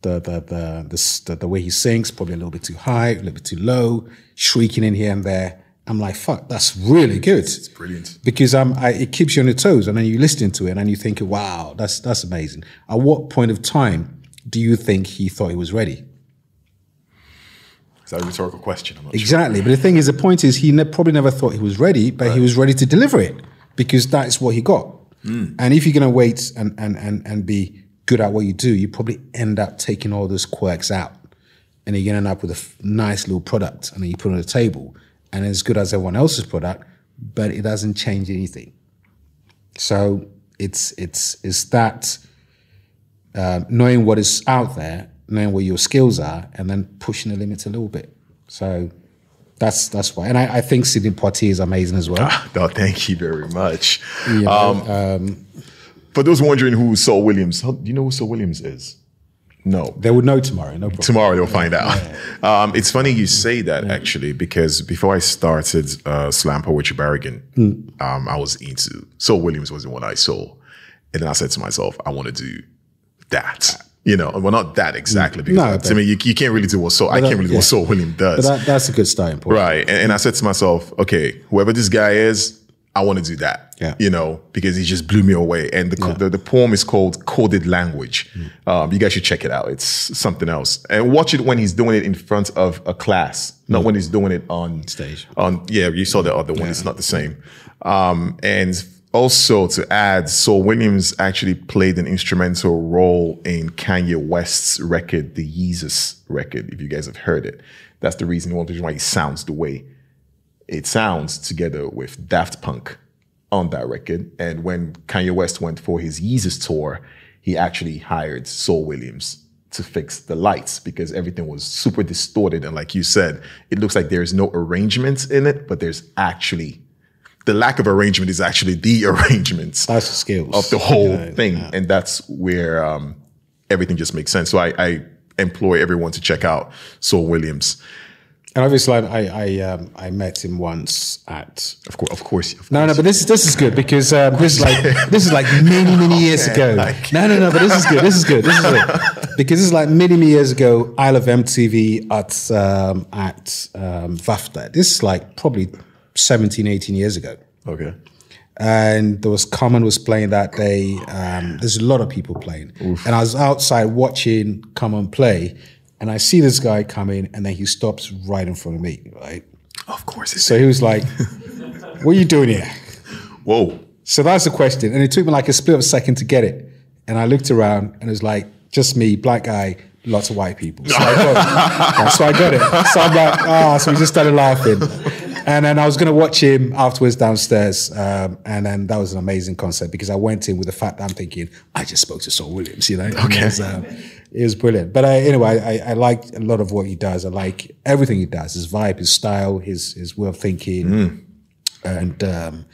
The the the the, the the way he sings probably a little bit too high, a little bit too low, shrieking in here and there. I'm like, fuck, that's really good. It's brilliant. because I'm, I, it keeps you on your toes, and then you listening to it, and you think, wow, that's that's amazing. At what point of time do you think he thought he was ready? Is that a rhetorical question? I'm not sure. Exactly. But the thing is, the point is, he ne- probably never thought he was ready, but he was ready to deliver it because that's what he got. Hmm. And if you're going to wait and, and, and, and be good at what you do, you probably end up taking all those quirks out and to end up with a nice little product and then you put it on the table and it's as good as everyone else's product, but it doesn't change anything. So it's, it's, it's that um, knowing what is out there, knowing what your skills are, and then pushing the limits a little bit. So that's that's why. And I, I think Sidney Poitier is amazing as well. No, thank you very much. You know, Um, For those wondering who Saul Williams, how, do you know who Saul Williams is? No. they would know tomorrow. No problem. Tomorrow they'll find out. Um, it's funny you say that actually because before I started uh, Slam Poetry Barrigan, um, I was into Saul Williams was the one I saw, and then I said to myself, I want to do that. You know, well, not that exactly because No, to me you, you can't really do what Saul. I can't really do what Saul Williams But does. that, that's a good starting point. Right. And, and I said to myself, okay, whoever this guy is, I want to do that. Yeah. You know, because he just blew me away. And the, the, the poem is called Coded Language. Um, you guys should check it out. It's something else. And watch it when he's doing it in front of a class, not when he's doing it on Stage. On yeah, you saw the other one. It's not the same. Um, and also to add, Saul Williams actually played an instrumental role in Kanye West's record, the Yeezus record. If you guys have heard it, that's the reason. One reason why he sounds the way it sounds together with Daft Punk on that record. And when Kanye West went for his Yeezus tour, he actually hired Saul Williams to fix the lights because everything was super distorted. And like you said, it looks like there's no arrangements in it, but there's actually the lack of arrangement is actually the arrangements That's skills of the whole know, thing. And that's where um, everything just makes sense. So I, I employ everyone to check out Saul Williams. And obviously, I I, um, I met him once at. Of course, of course. Of No, no, but this is this is good because um, this is like this is like many many years ago. No, no, no, but this is good. This is good. This is good because this is like many many years ago. I love MTV at um, at um, VAFTA. This is like probably 17, 18 years ago. Okay. and there was Common was playing that day. Um, there's a lot of people playing, and I was outside watching Common play, and I see this guy come in, and then he stops right in front of me, right? Of course. So he was like, "What are you doing here?" Whoa. So that's the question, and it took me like a split of a second to get it, and I looked around, and it was like just me, black guy lots of white people. So I got it. so I got it. So I'm like, ah, so we just started laughing. And then I was going to watch him afterwards downstairs. Um, and then that was an amazing concert because I went in with the fact that I'm thinking, I just spoke to Saul Williams, you know? Okay. Was, um, it was brilliant. But I, anyway, I, I like a lot of what he does. I like everything he does his vibe, his style, his, his way of thinking. Mm. And um,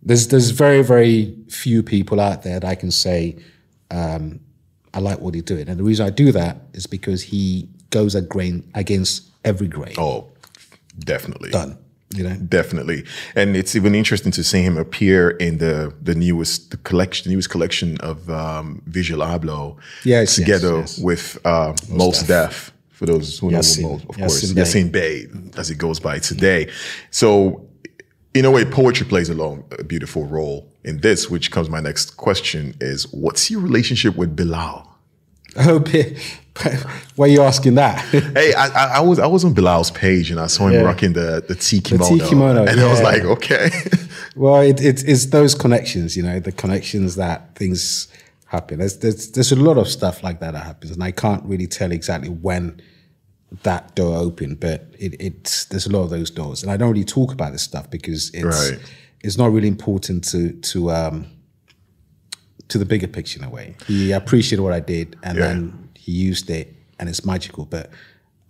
there's, there's very, very few people out there that I can say, um, I like what he's doing. And the reason I do that is because he goes at grain against every grain. Oh, definitely. Done you know definitely. And it's even interesting to see him appear in the the newest the collection the newest collection of um Virgil Abloh yes together yes, yes. with uh Mos Def for those who know Mos, of course. Yasiin Bey as it goes by today. So in a way poetry plays a long a beautiful role in this which comes my next question is what's your relationship with Bilal Oh, why are you asking that? hey, I, I, was I was on Bilal's page and I saw him yeah. rocking the the T-Kimono, the T-Kimono and yeah. I was like, okay. well, it, it, it's those connections, you know, the connections that things happen. There's, there's there's a lot of stuff like that that happens, and I can't really tell exactly when that door opened, but it, it's there's a lot of those doors, and I don't really talk about this stuff because it's right. it's not really important to to um, to the bigger picture in a way. He appreciated what I did, and yeah. then he used it, and it's magical. But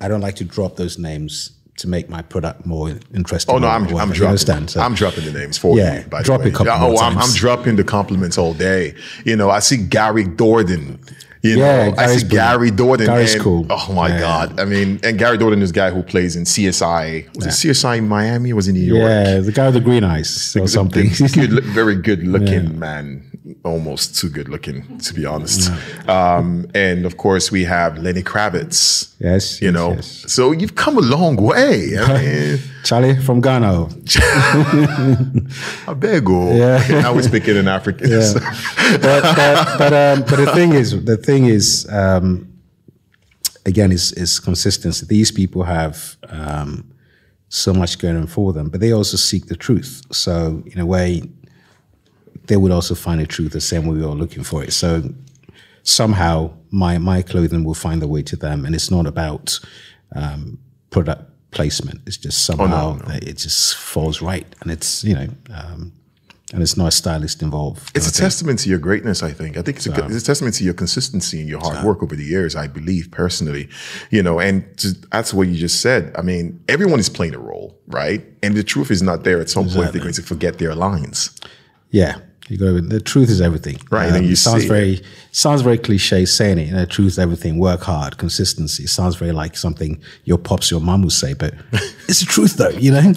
I don't like to drop those names to make my product more interesting. Oh no, I'm, I'm dropping. So, I'm dropping the names for yeah, you. By drop the way. a Oh, I'm, I'm, dropping the compliments all day. You know, I see Gary Dourdan. You yeah, know, Gary's I see Gary Dourdan. Gary's and, cool. Oh my yeah. god! I mean, and Gary Dourdan is the guy who plays in CSI. Was yeah. it CSI in Miami? was in New York? Yeah, the guy with the green eyes or something. good, very good looking man almost too good looking, to be honest. Um, and of course, we have Lenny Kravitz. Yes, you know. Yes. So you've come a long way. I mean, Charlie from Ghana. I beg you. Yeah. Now we're speaking in African. Yeah. but but but, um, but, the thing is, the thing is, um, again, is is consistency. These people have. Um, so much going on for them, but they also seek the truth. So, in a way, they would also find the truth the same way we are looking for it. So somehow my my clothing will find the way to them, and it's not about um, product placement. It's just somehow oh, no, no. it just falls right, and it's you know. Um, and it's not a stylist involved. It's a testament to your greatness, I think. I think it's, so, a, it's a testament to your consistency and your hard so, work over the years, I believe personally. You know, and to, that's what you just said. I mean, everyone is playing a role, right? And the truth is not there. At some exactly. point, they're going to forget their lines. Yeah, you to, the truth is everything. Right. Um, you sounds see very sounds very cliche saying it. You know, truth is everything. Work hard, consistency. It sounds very like something your pops, your mum would say, but it's the truth though. You know.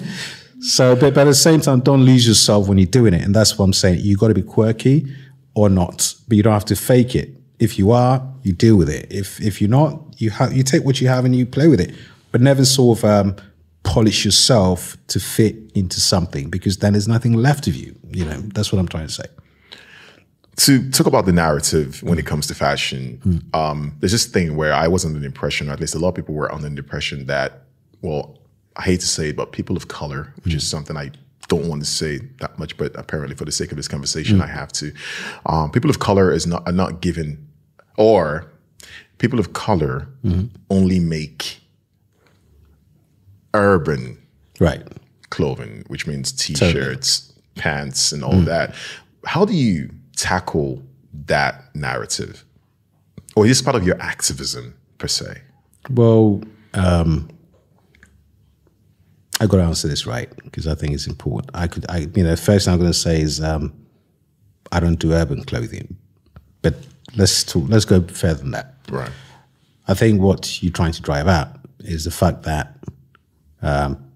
So, but, but at the same time, don't lose yourself when you're doing it, and that's what I'm saying. You got to be quirky or not, but you don't have to fake it. If you are, you deal with it. If if you're not, you have you take what you have and you play with it, but never sort of um, polish yourself to fit into something because then there's nothing left of you. You know, that's what I'm trying to say. To talk about the narrative when it comes to fashion, mm. um, there's this thing where I was under the impression, or at least a lot of people were under the impression that, well, I hate to say it, but people of color, which mm. is something I don't want to say that much, but apparently for the sake of this conversation, mm. I have to. Um, people of color is not are not given, or people of color mm-hmm. only make urban right clothing, which means t-shirts, totally. pants, and all mm. that. How do you tackle that narrative, or is this part of your activism per se? Well, um, I got to answer this right because I think it's important. I could, I, you know, first thing I'm going to say is um, I don't do urban clothing, but let's talk, let's go further than that. Right. I think what you're trying to drive out is the fact that um,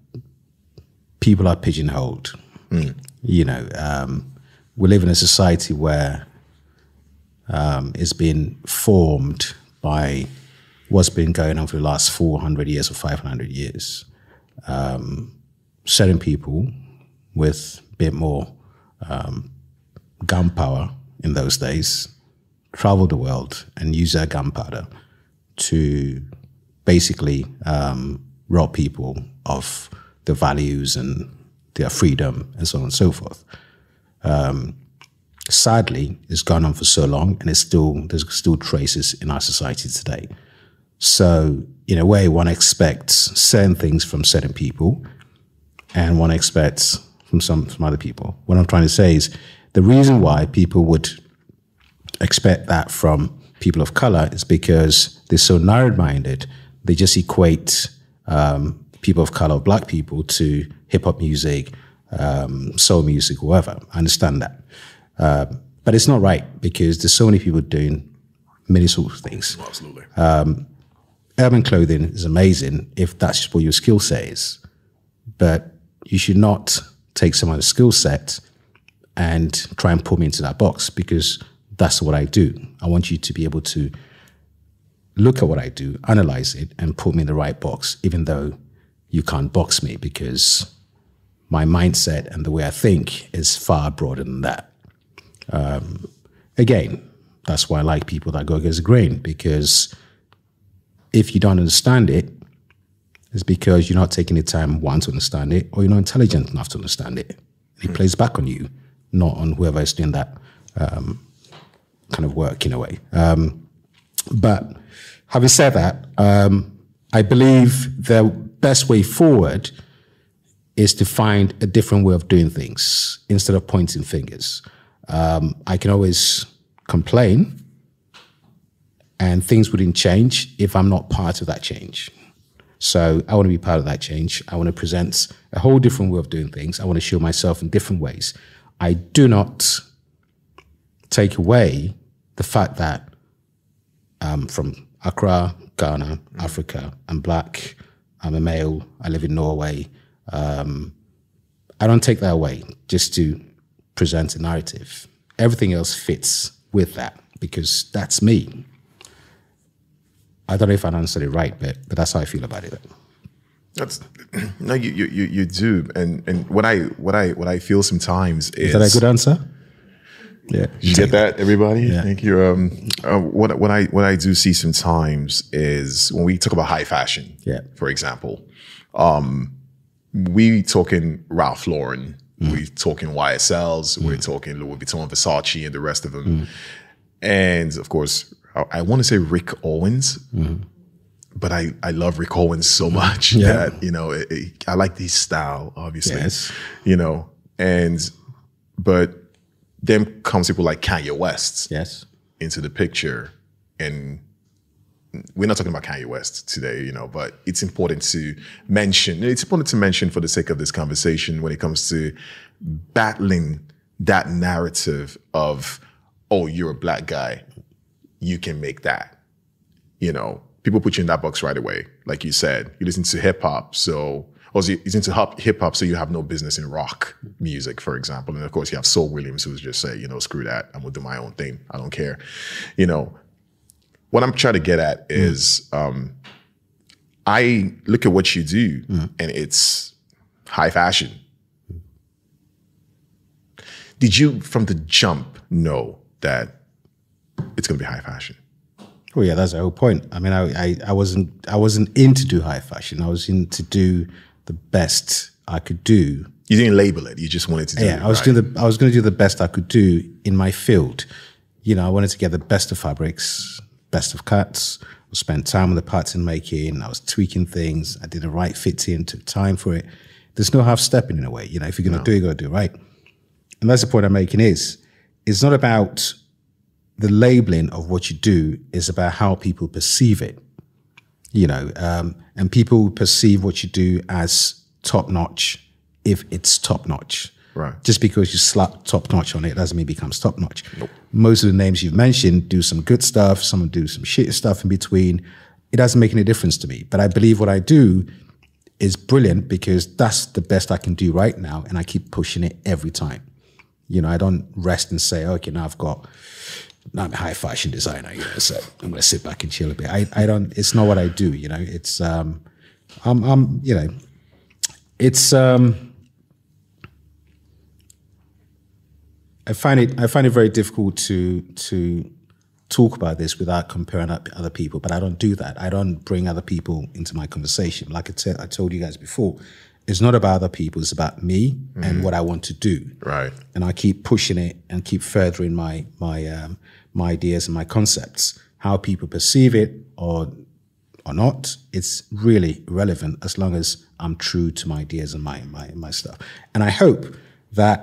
people are pigeonholed. Mm. You know, um, we live in a society where um, it's been formed by what's been going on for the last 400 years or 500 years. Um, certain people with a bit more um, gunpowder in those days traveled the world and used their gunpowder to basically um, rob people of their values and their freedom and so on and so forth. Um, sadly, it's gone on for so long, and it's still there's still traces in our society today. So, in a way, one expects certain things from certain people and one expects from some from other people. What I'm trying to say is the reason why people would expect that from people of color is because they're so narrow minded, they just equate um, people of color, black people, to hip hop music, um, soul music, whatever. I understand that. Uh, but it's not right because there's so many people doing many sorts of things. Absolutely. Urban clothing is amazing if that's just what your skill set is. But you should not take someone's skill set and try and put me into that box because that's what I do. I want you to be able to look at what I do, analyze it, and put me in the right box, even though you can't box me because my mindset and the way I think is far broader than that. Um, again, that's why I like people that go against the grain because if you don't understand it, it's because you're not taking the time, one, to understand it, or you're not intelligent enough to understand it. It plays back on you, not on whoever is doing that um, kind of work in a way. Um, but having said that, um, I believe the best way forward is to find a different way of doing things instead of pointing fingers. Um, I can always complain, and things wouldn't change if I'm not part of that change. So I want to be part of that change. I want to present a whole different way of doing things. I want to show myself in different ways. I do not take away the fact that I'm from Accra, Ghana, Africa. I'm black. I'm a male. I live in Norway. Um, I don't take that away just to present a narrative. Everything else fits with that because that's me. I don't know if I answered it right, but, but that's how I feel about it. That's no, you you you, you do, and and what I what I what I feel sometimes is, Is that a good answer? Yeah. Did you get that, everybody? Yeah. Thank you. Um, uh, what what I what I do see sometimes is when we talk about high fashion, Yeah. for example, um, we talking Ralph Lauren, we talking YSLs, we're talking Louis Vuitton, Versace, and the rest of them, and of course, I, I want to say Rick Owens. But I, I love Rick Owens so much Yeah. that you know it, it- I like his style obviously Yes. you know and but then comes people like Kanye West Yes. into the picture and we're not talking about Kanye West today, you know, but it's important to mention, it's important to mention for the sake of this conversation when it comes to battling that narrative of, oh, you're a black guy, you can make that. You know, people put you in that box right away. Like you said, you listen to hip hop, so or you listen to hip hop, so you have no business in rock music, for example. And of course, you have Saul Williams, who's just say, you know, screw that, I'm gonna do my own thing. I don't care. You know, what I'm trying to get at is, um, I look at what you do, and it's high fashion. Did you, from the jump, know that it's gonna be high fashion? Oh yeah, that's the whole point. I mean, I, I, I wasn't I wasn't in to do high fashion. I was in to do the best I could do. You didn't label it. You just wanted to do it. Yeah, I was right? doing the I was going to do the best I could do in my field. You know, I wanted to get the best of fabrics, best of cuts. I spent time on the pattern making. I was tweaking things. I did the right fitting. Took time for it. There's no half stepping in a way. You know, if you're going to do it, you got to do it right. And that's the point I'm making. Is it's not about the labeling of what you do It's about how people perceive it. You know, um, and people perceive what you do as top notch if it's top notch. Right. Just because you slap top notch on it doesn't mean it becomes top notch. Most of the names you've mentioned do some good stuff, some do some shit stuff in between. It doesn't make any difference to me. But I believe what I do is brilliant because that's the best I can do right now. And I keep pushing it every time. You know, I don't rest and say, okay, now I've got, I'm a high fashion designer, you know, so I'm going to sit back and chill a bit. I, I don't, it's not what I do, you know, it's, um, I'm, I'm, you know, it's, um, I find it, I find it very difficult to, to talk about this without comparing up other people, but I don't do that. I don't bring other people into my conversation. Like I said, I told you guys before, it's not about other people, it's about me and what I want to do Right. and I keep pushing it and keep furthering my my um, my ideas and my concepts. How people perceive it or or not, it's really relevant as long as I'm true to my ideas and my my my stuff. And I hope that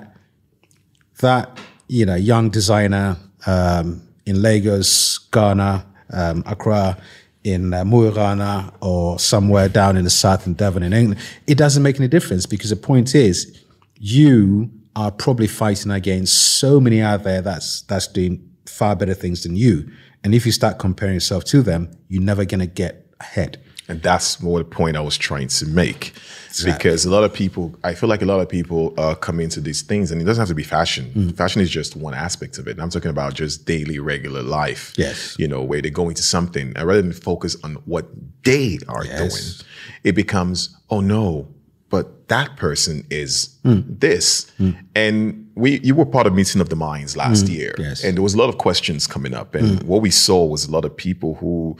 that you know young designer um, in Lagos, Ghana, um, Accra, in uh, Mo i Rana, or somewhere down in the south in Devon in England, it doesn't make any difference because the point is you are probably fighting against so many out there that's that's doing far better things than you. And if you start comparing yourself to them, you're never gonna get ahead. And that's more the point I was trying to make. Exactly. Because a lot of people, I feel like a lot of people uh, come into these things, and it doesn't have to be fashion. Mm. Fashion is just one aspect of it. And I'm talking about just daily, regular life. Yes. You know, where they go into something, and rather than focus on what they are yes. doing, it becomes, oh no, but that person is mm. this. Mm. And we you were part of meeting of the minds last mm. year. Yes. And there was a lot of questions coming up. And what we saw was a lot of people who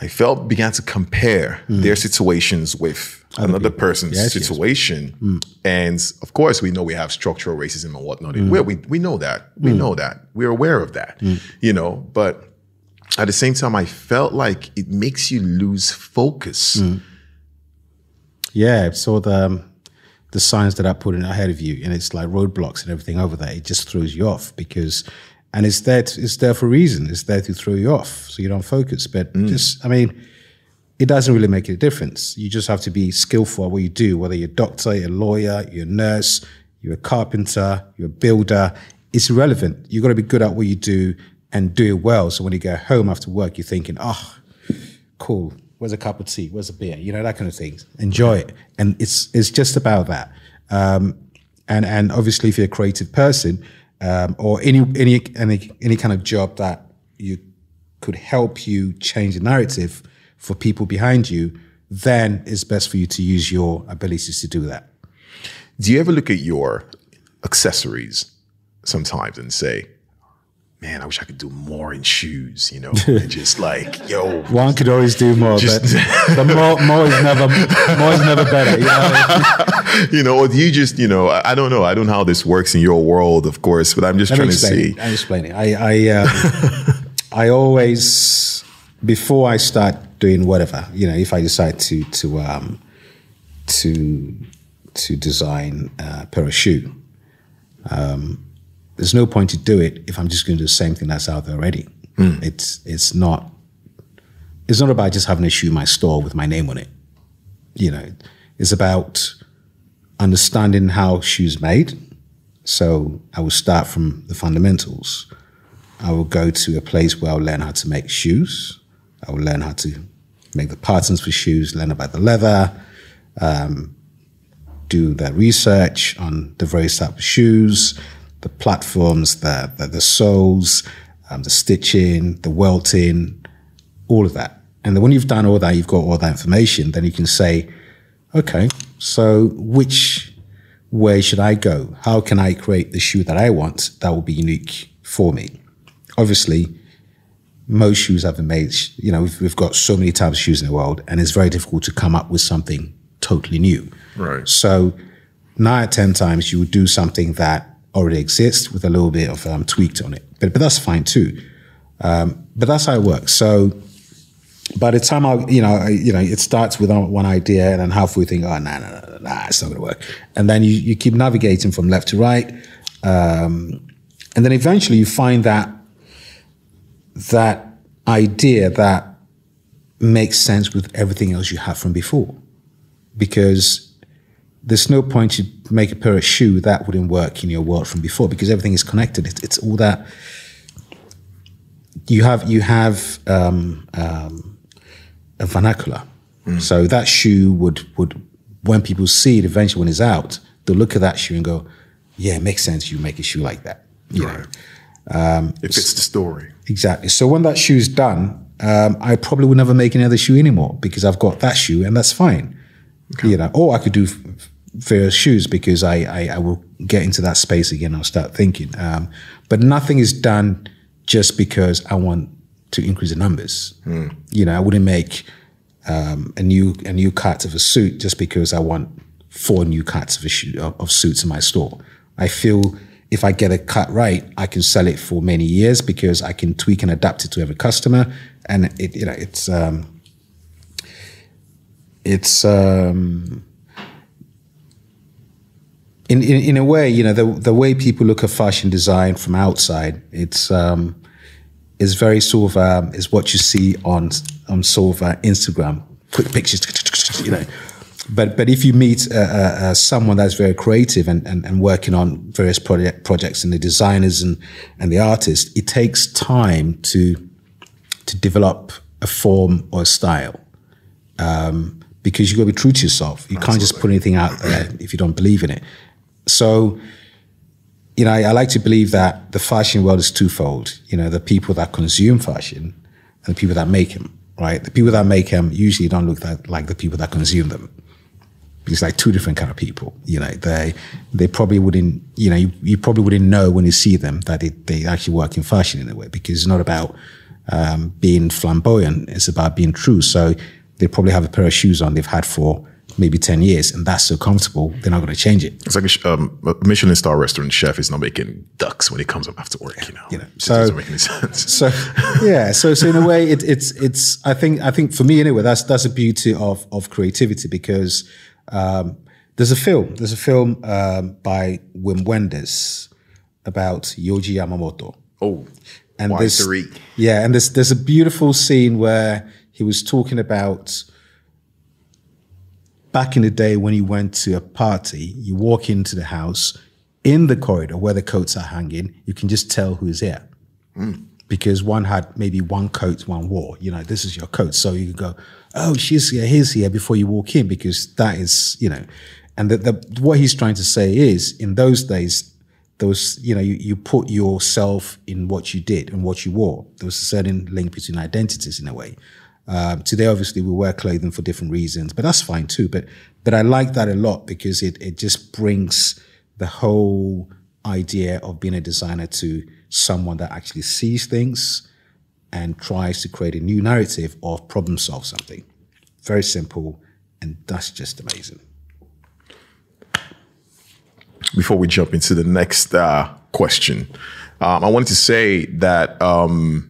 I felt began to compare mm. their situations with Other another people. person's yes, situation. Yes. Mm. And of course, we know we have structural racism and whatnot. Mm. We, we know that. We mm. know that. We're aware of that, mm. you know, but at the same time, I felt like it makes you lose focus. Mm. Yeah. So the, um, the signs that I put in ahead of you and it's like roadblocks and everything over there, it just throws you off because and it's there to, it's there for a reason. It's there to throw you off so you don't focus. But mm. just I mean, it doesn't really make a difference. You just have to be skillful at what you do, whether you're a doctor, you're a lawyer, you're a nurse, you're a carpenter, you're a builder. It's irrelevant. You've got to be good at what you do and do it well. So when you go home after work, you're thinking, oh, cool. Where's a cup of tea? Where's a beer? You know, that kind of thing. Enjoy it. And it's it's just about that. Um, and and obviously if you're a creative person, um, or any any any any kind of job that you could help you change the narrative for people behind you, then it's best for you to use your abilities to do that. Do you ever look at your accessories sometimes and say, man, I wish I could do more in shoes, you know, just like, yo. One could always do more, just, but the more, more is never, more is never better, you know? you know, or do you just, you know, I, I, don't know. I don't know how this works in your world, of course, but I'm just Let trying to see. I'm explaining. I, I, uh, I always, before I start doing whatever, you know, if I decide to, to, um, to, to design a pair of shoe, um, there's no point to do it if I'm just going to do the same thing that's out there already. Mm. It's it's not it's not about just having a shoe in my store with my name on it. You know, it's about understanding how shoes made. So I will start from the fundamentals. I will go to a place where I'll learn how to make shoes. I will learn how to make the patterns for shoes, learn about the leather, um, do the research on the various type of shoes, the platforms, the the, the soles, um, the stitching, the welting, all of that. And then when you've done all that, you've got all that information, then you can say, okay, so which way should I go? How can I create the shoe that I want that will be unique for me? Obviously, most shoes have been made, you know, we've, we've got so many types of shoes in the world, and it's very difficult to come up with something totally new. Right. So nine out of 10 times you would do something that already exists with a little bit of um, tweaked on it. But, but that's fine too. Um, but that's how it works. So by the time I, you know, I, you know, it starts with one idea and then halfway think, oh, no, no, no, nah, it's not going to work. And then you, you keep navigating from left to right. Um, and then eventually you find that, that idea that makes sense with everything else you have from before. Because there's no point to make a pair of shoe that wouldn't work in your world from before because everything is connected. It, it's all that you have. You have um, um, a vernacular, mm. so that shoe would would when people see it eventually when it's out, they'll look at that shoe and go, "Yeah, it makes sense. You make a shoe like that." You right. um, it fits the story exactly. So when that shoe's done, um, I probably would never make another shoe anymore because I've got that shoe and that's fine. Okay. You know, or I could do various shoes because I, I, I, will get into that space again. I'll start thinking. Um, but nothing is done just because I want to increase the numbers. Mm. You know, I wouldn't make um, a new a new cut of a suit just because I want four new cuts of, shoe, of, of suits in my store. I feel if I get a cut right, I can sell it for many years because I can tweak and adapt it to every customer, and it you know it's um, it's um, in, in in a way, you know, the the way people look at fashion design from outside, it's um, is very sort of um, is what you see on on sort of uh, Instagram, quick pictures, you know. But but if you meet uh, uh, someone that's very creative and, and, and working on various project, projects and the designers and and the artists, it takes time to to develop a form or a style. Um, because you've got to be true to yourself. You can't just put anything out there if you don't believe in it. So, you know, I, I, like to believe that the fashion world is twofold. You know, the people that consume fashion and the people that make them, right? The people that make them usually don't look that, like the people that consume them. It's like two different kind of people. You know, they they probably wouldn't. You know, you, you probably wouldn't know when you see them that they, they actually work in fashion in a way because it's not about um, being flamboyant. It's about being true. So they probably have a pair of shoes on they've had for maybe 10 years and that's so comfortable they're not going to change it. It's like a, um, a michelin star restaurant chef is not making ducks when he comes up after work you know, you know so doesn't make any sense. so yeah so so in a way it, it's it's i think i think for me anyway that's that's a beauty of of creativity because um, there's a film there's a film um, by wim wenders about Yohji yamamoto. Oh and this yeah and there's there's a beautiful scene where he was talking about back in the day when you went to a party, you walk into the house in the corridor where the coats are hanging, you can just tell who's here. Mm. Because one had maybe one coat, one wore. You know, this is your coat. So you go, oh, she's here, he's here before you walk in, because that is, you know, and the, the, what he's trying to say is in those days, there was, you know, you, you put yourself in what you did and what you wore. There was a certain link between identities in a way. Um, today, obviously, we wear clothing for different reasons, but that's fine too. But but I like that a lot because it it just brings the whole idea of being a designer to someone that actually sees things and tries to create a new narrative or problem solve something. Very simple, and that's just amazing. Before we jump into the next uh, question, um, I wanted to say that. Um,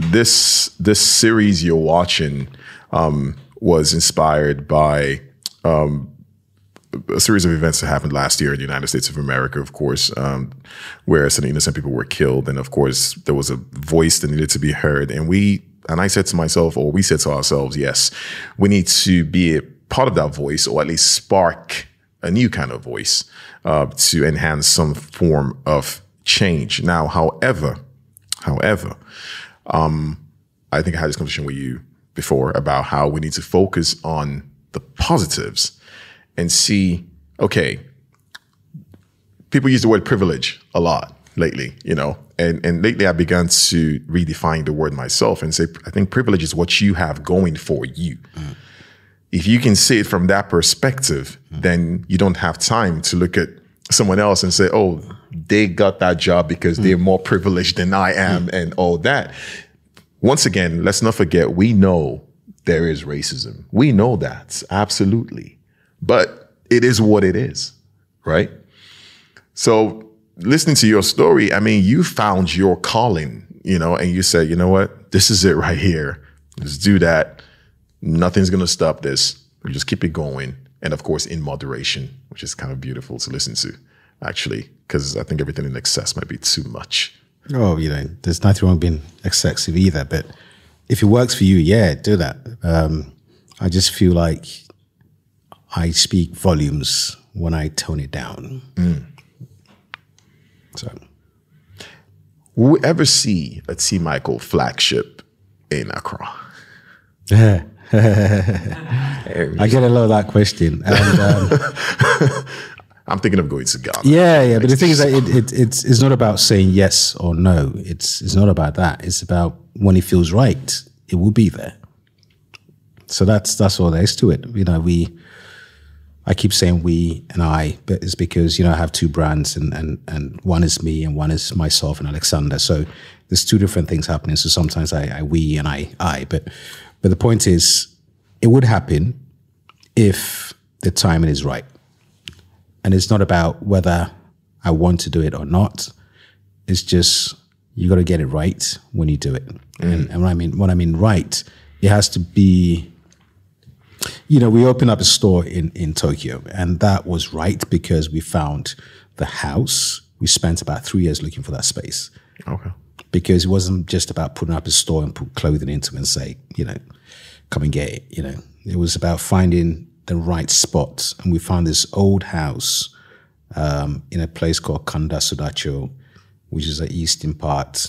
this this series you're watching um, was inspired by um, a series of events that happened last year in the United States of America, of course, um, where some innocent people were killed, and of course there was a voice that needed to be heard, and we and I said to myself, or we said to ourselves, yes, we need to be a part of that voice, or at least spark a new kind of voice uh, to enhance some form of change. Now, however, however, um, I think I had this conversation with you before about how we need to focus on the positives and see, okay, people use the word privilege a lot lately, you know, and, and lately I began to redefine the word myself and say, I think privilege is what you have going for you. Mm. If you can see it from that perspective, mm. then you don't have time to look at someone else and say, oh, they got that job because mm. they're more privileged than I am mm. and all that. Once again, let's not forget, we know there is racism. We know that, absolutely. But it is what it is, right? So listening to your story, I mean, you found your calling, you know, and you said, you know what, this is it right here. Let's do that. Nothing's going to stop this. We just keep it going. And of course, in moderation, which is kind of beautiful to listen to actually, because I think everything in excess might be too much. Oh, you know, there's nothing wrong being excessive either. But if it works for you, yeah, do that. Um, I just feel like I speak volumes when I tone it down. Mm. So, will we ever see a T-Michael flagship in Accra? Yeah. I get a lot of that question. And, um, I'm thinking of going to Ghana. Yeah, yeah. But the thing is that it, it, it's it's not about saying yes or no. It's it's not about that. It's about when it feels right, it will be there. So that's that's all there is to it. You know, we. I keep saying we and I, but it's because you know I have two brands, and and and one is me, and one is myself and Alexander. So there's two different things happening. So sometimes I, I we and I I, but but the point is, it would happen if the timing is right. And it's not about whether I want to do it or not. It's just you got to get it right when you do it. Mm. And, and what I mean, what I mean right, it has to be You know, we opened up a store in, in Tokyo, and that was right because we found the house. We spent about three years looking for that space Okay. Because it wasn't just about putting up a store and put clothing into and say, you know, come and get it. You know, it was about finding the right spot, and we found this old house um, in a place called Kanda Sudacho, which is the eastern part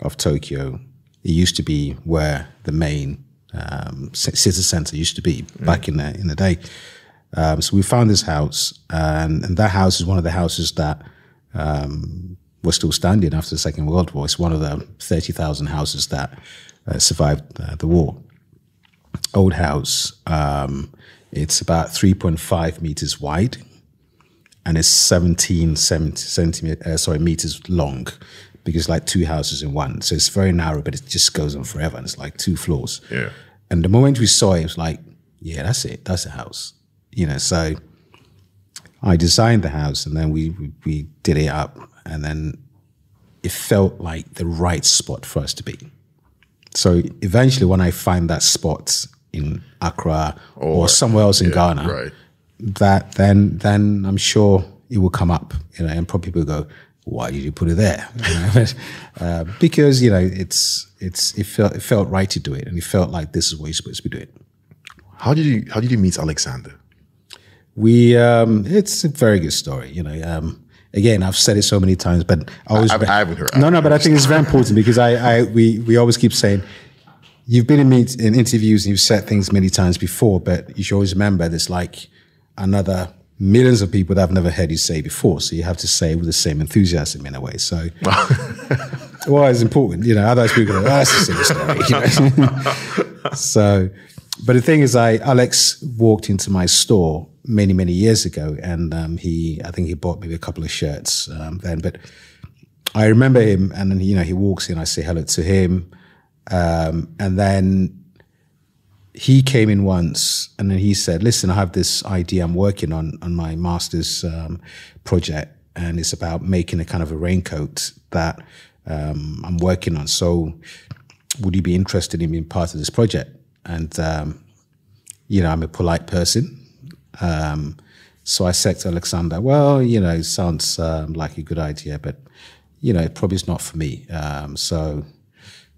of Tokyo. It used to be where the main um, city center used to be back in the in the day. Um, so we found this house, and, and that house is one of the houses that um, was still standing after the Second World War. It's one of the thirty thousand houses that uh, survived uh, the war. Old house. Um, it's about three point five meters wide, and it's 17 centi- centimeter, uh, sorry, meters long because it's like two houses in one. So it's very narrow, but it just goes on forever. And it's like two floors. Yeah. And the moment we saw it, it was like, yeah, that's it. That's a house. You know, so I designed the house and then we, we, we did it up and then it felt like the right spot for us to be. So eventually when I find that spot in Accra or, Or- somewhere else in yeah, Ghana, right. that then then I'm sure it will come up, you know, and probably people go, "Why did you put it there?" You know? uh, because you know it's it's it felt it felt right to do it, and it felt like this is what you're supposed to be doing. How did you How did you meet Alexander? We um, it's a very good story, you know. Um, again, I've said it so many times, but I always I- I haven't heard- No, no, but I think it's very important because I, I we we always keep saying. You've been in meet in interviews and you've said things many times before, but you should always remember there's like another millions of people that I've never heard you say before. So you have to say it with the same enthusiasm in a way. So, well, it's important, you know. Otherwise, people go, oh, "That's a silly story." you know? so, but the thing is, I Alex walked into my store many many years ago, and um, he I think he bought maybe a couple of shirts um, then, but I remember him, and then you know he walks in, I say hello to him, um, and then he came in once, and then he said, "Listen, I have this idea I'm working on on my master's um, project, and it's about making a kind of a raincoat that um, I'm working on. So, would you be interested in being part of this project?" And um, you know, I'm a polite person. Um, so I said to Alexander, well, you know, sounds um, like a good idea, but, you know, it probably is not for me. Um, so,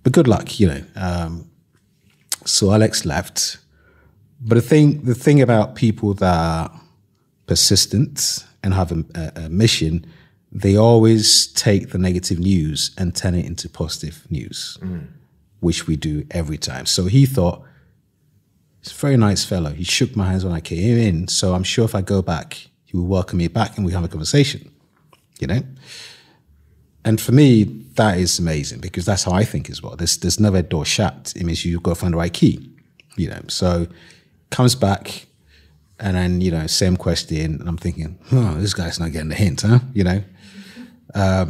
but good luck, you know. Um, so Alex left. But the thing, the thing about people that are persistent and have a, a, a mission, they always take the negative news and turn it into positive news, which we do every time. So he thought, He's a very nice fellow. He shook my hands when I came in. So I'm sure if I go back, he will welcome me back and we have a conversation, you know? And for me, that is amazing because that's how I think as well. There's, there's never a door shut. It means you've got to find the right key, you know? So comes back and then, you know, same question. And I'm thinking, oh, this guy's not getting the hint, huh? You know? Uh,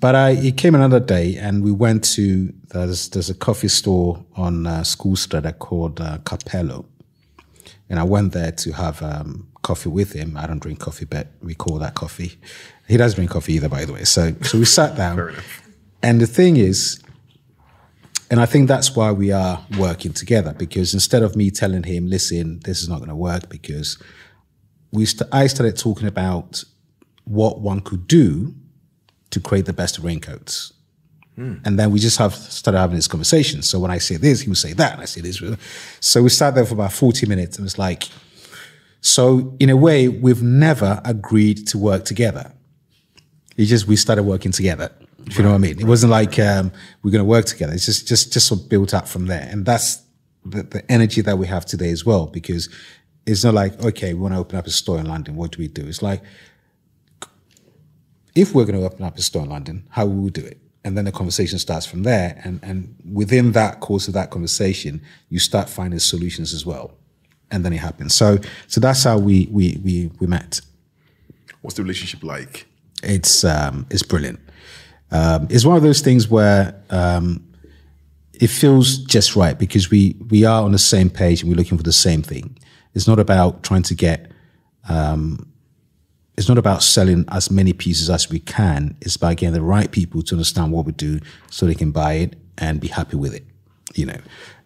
but I, he came another day and we went to there's there's a coffee store on uh, School Street called uh, Capello, and I went there to have um, coffee with him. I don't drink coffee, but we call that coffee. He doesn't drink coffee either, by the way. So so we sat down, and the thing is, and I think that's why we are working together because instead of me telling him, listen, this is not going to work, because we st- I started talking about what one could do to create the best raincoats. And then we just have started having this conversation. So when I say this, he would say that, and I say this. So we sat there for about 40 minutes and it was like, so in a way, we've never agreed to work together. It's just we started working together. If you know what I mean? It wasn't like um, we're going to work together. It's just just just sort of built up from there, and that's the, the energy that we have today as well. Because it's not like okay, we want to open up a store in London. What do we do? It's like if we're going to open up a store in London, how will we do it? And then the conversation starts from there. And, and within that course of that conversation, you start finding solutions as well. And then it happens. So, so that's how we, we, we, we met. What's the relationship like? It's, um, it's brilliant. Um, it's one of those things where, um, it feels just right because we, we are on the same page and we're looking for the same thing. It's not about trying to get, it's not about selling as many pieces as we can. It's about getting the right people to understand what we do so they can buy it and be happy with it. you know,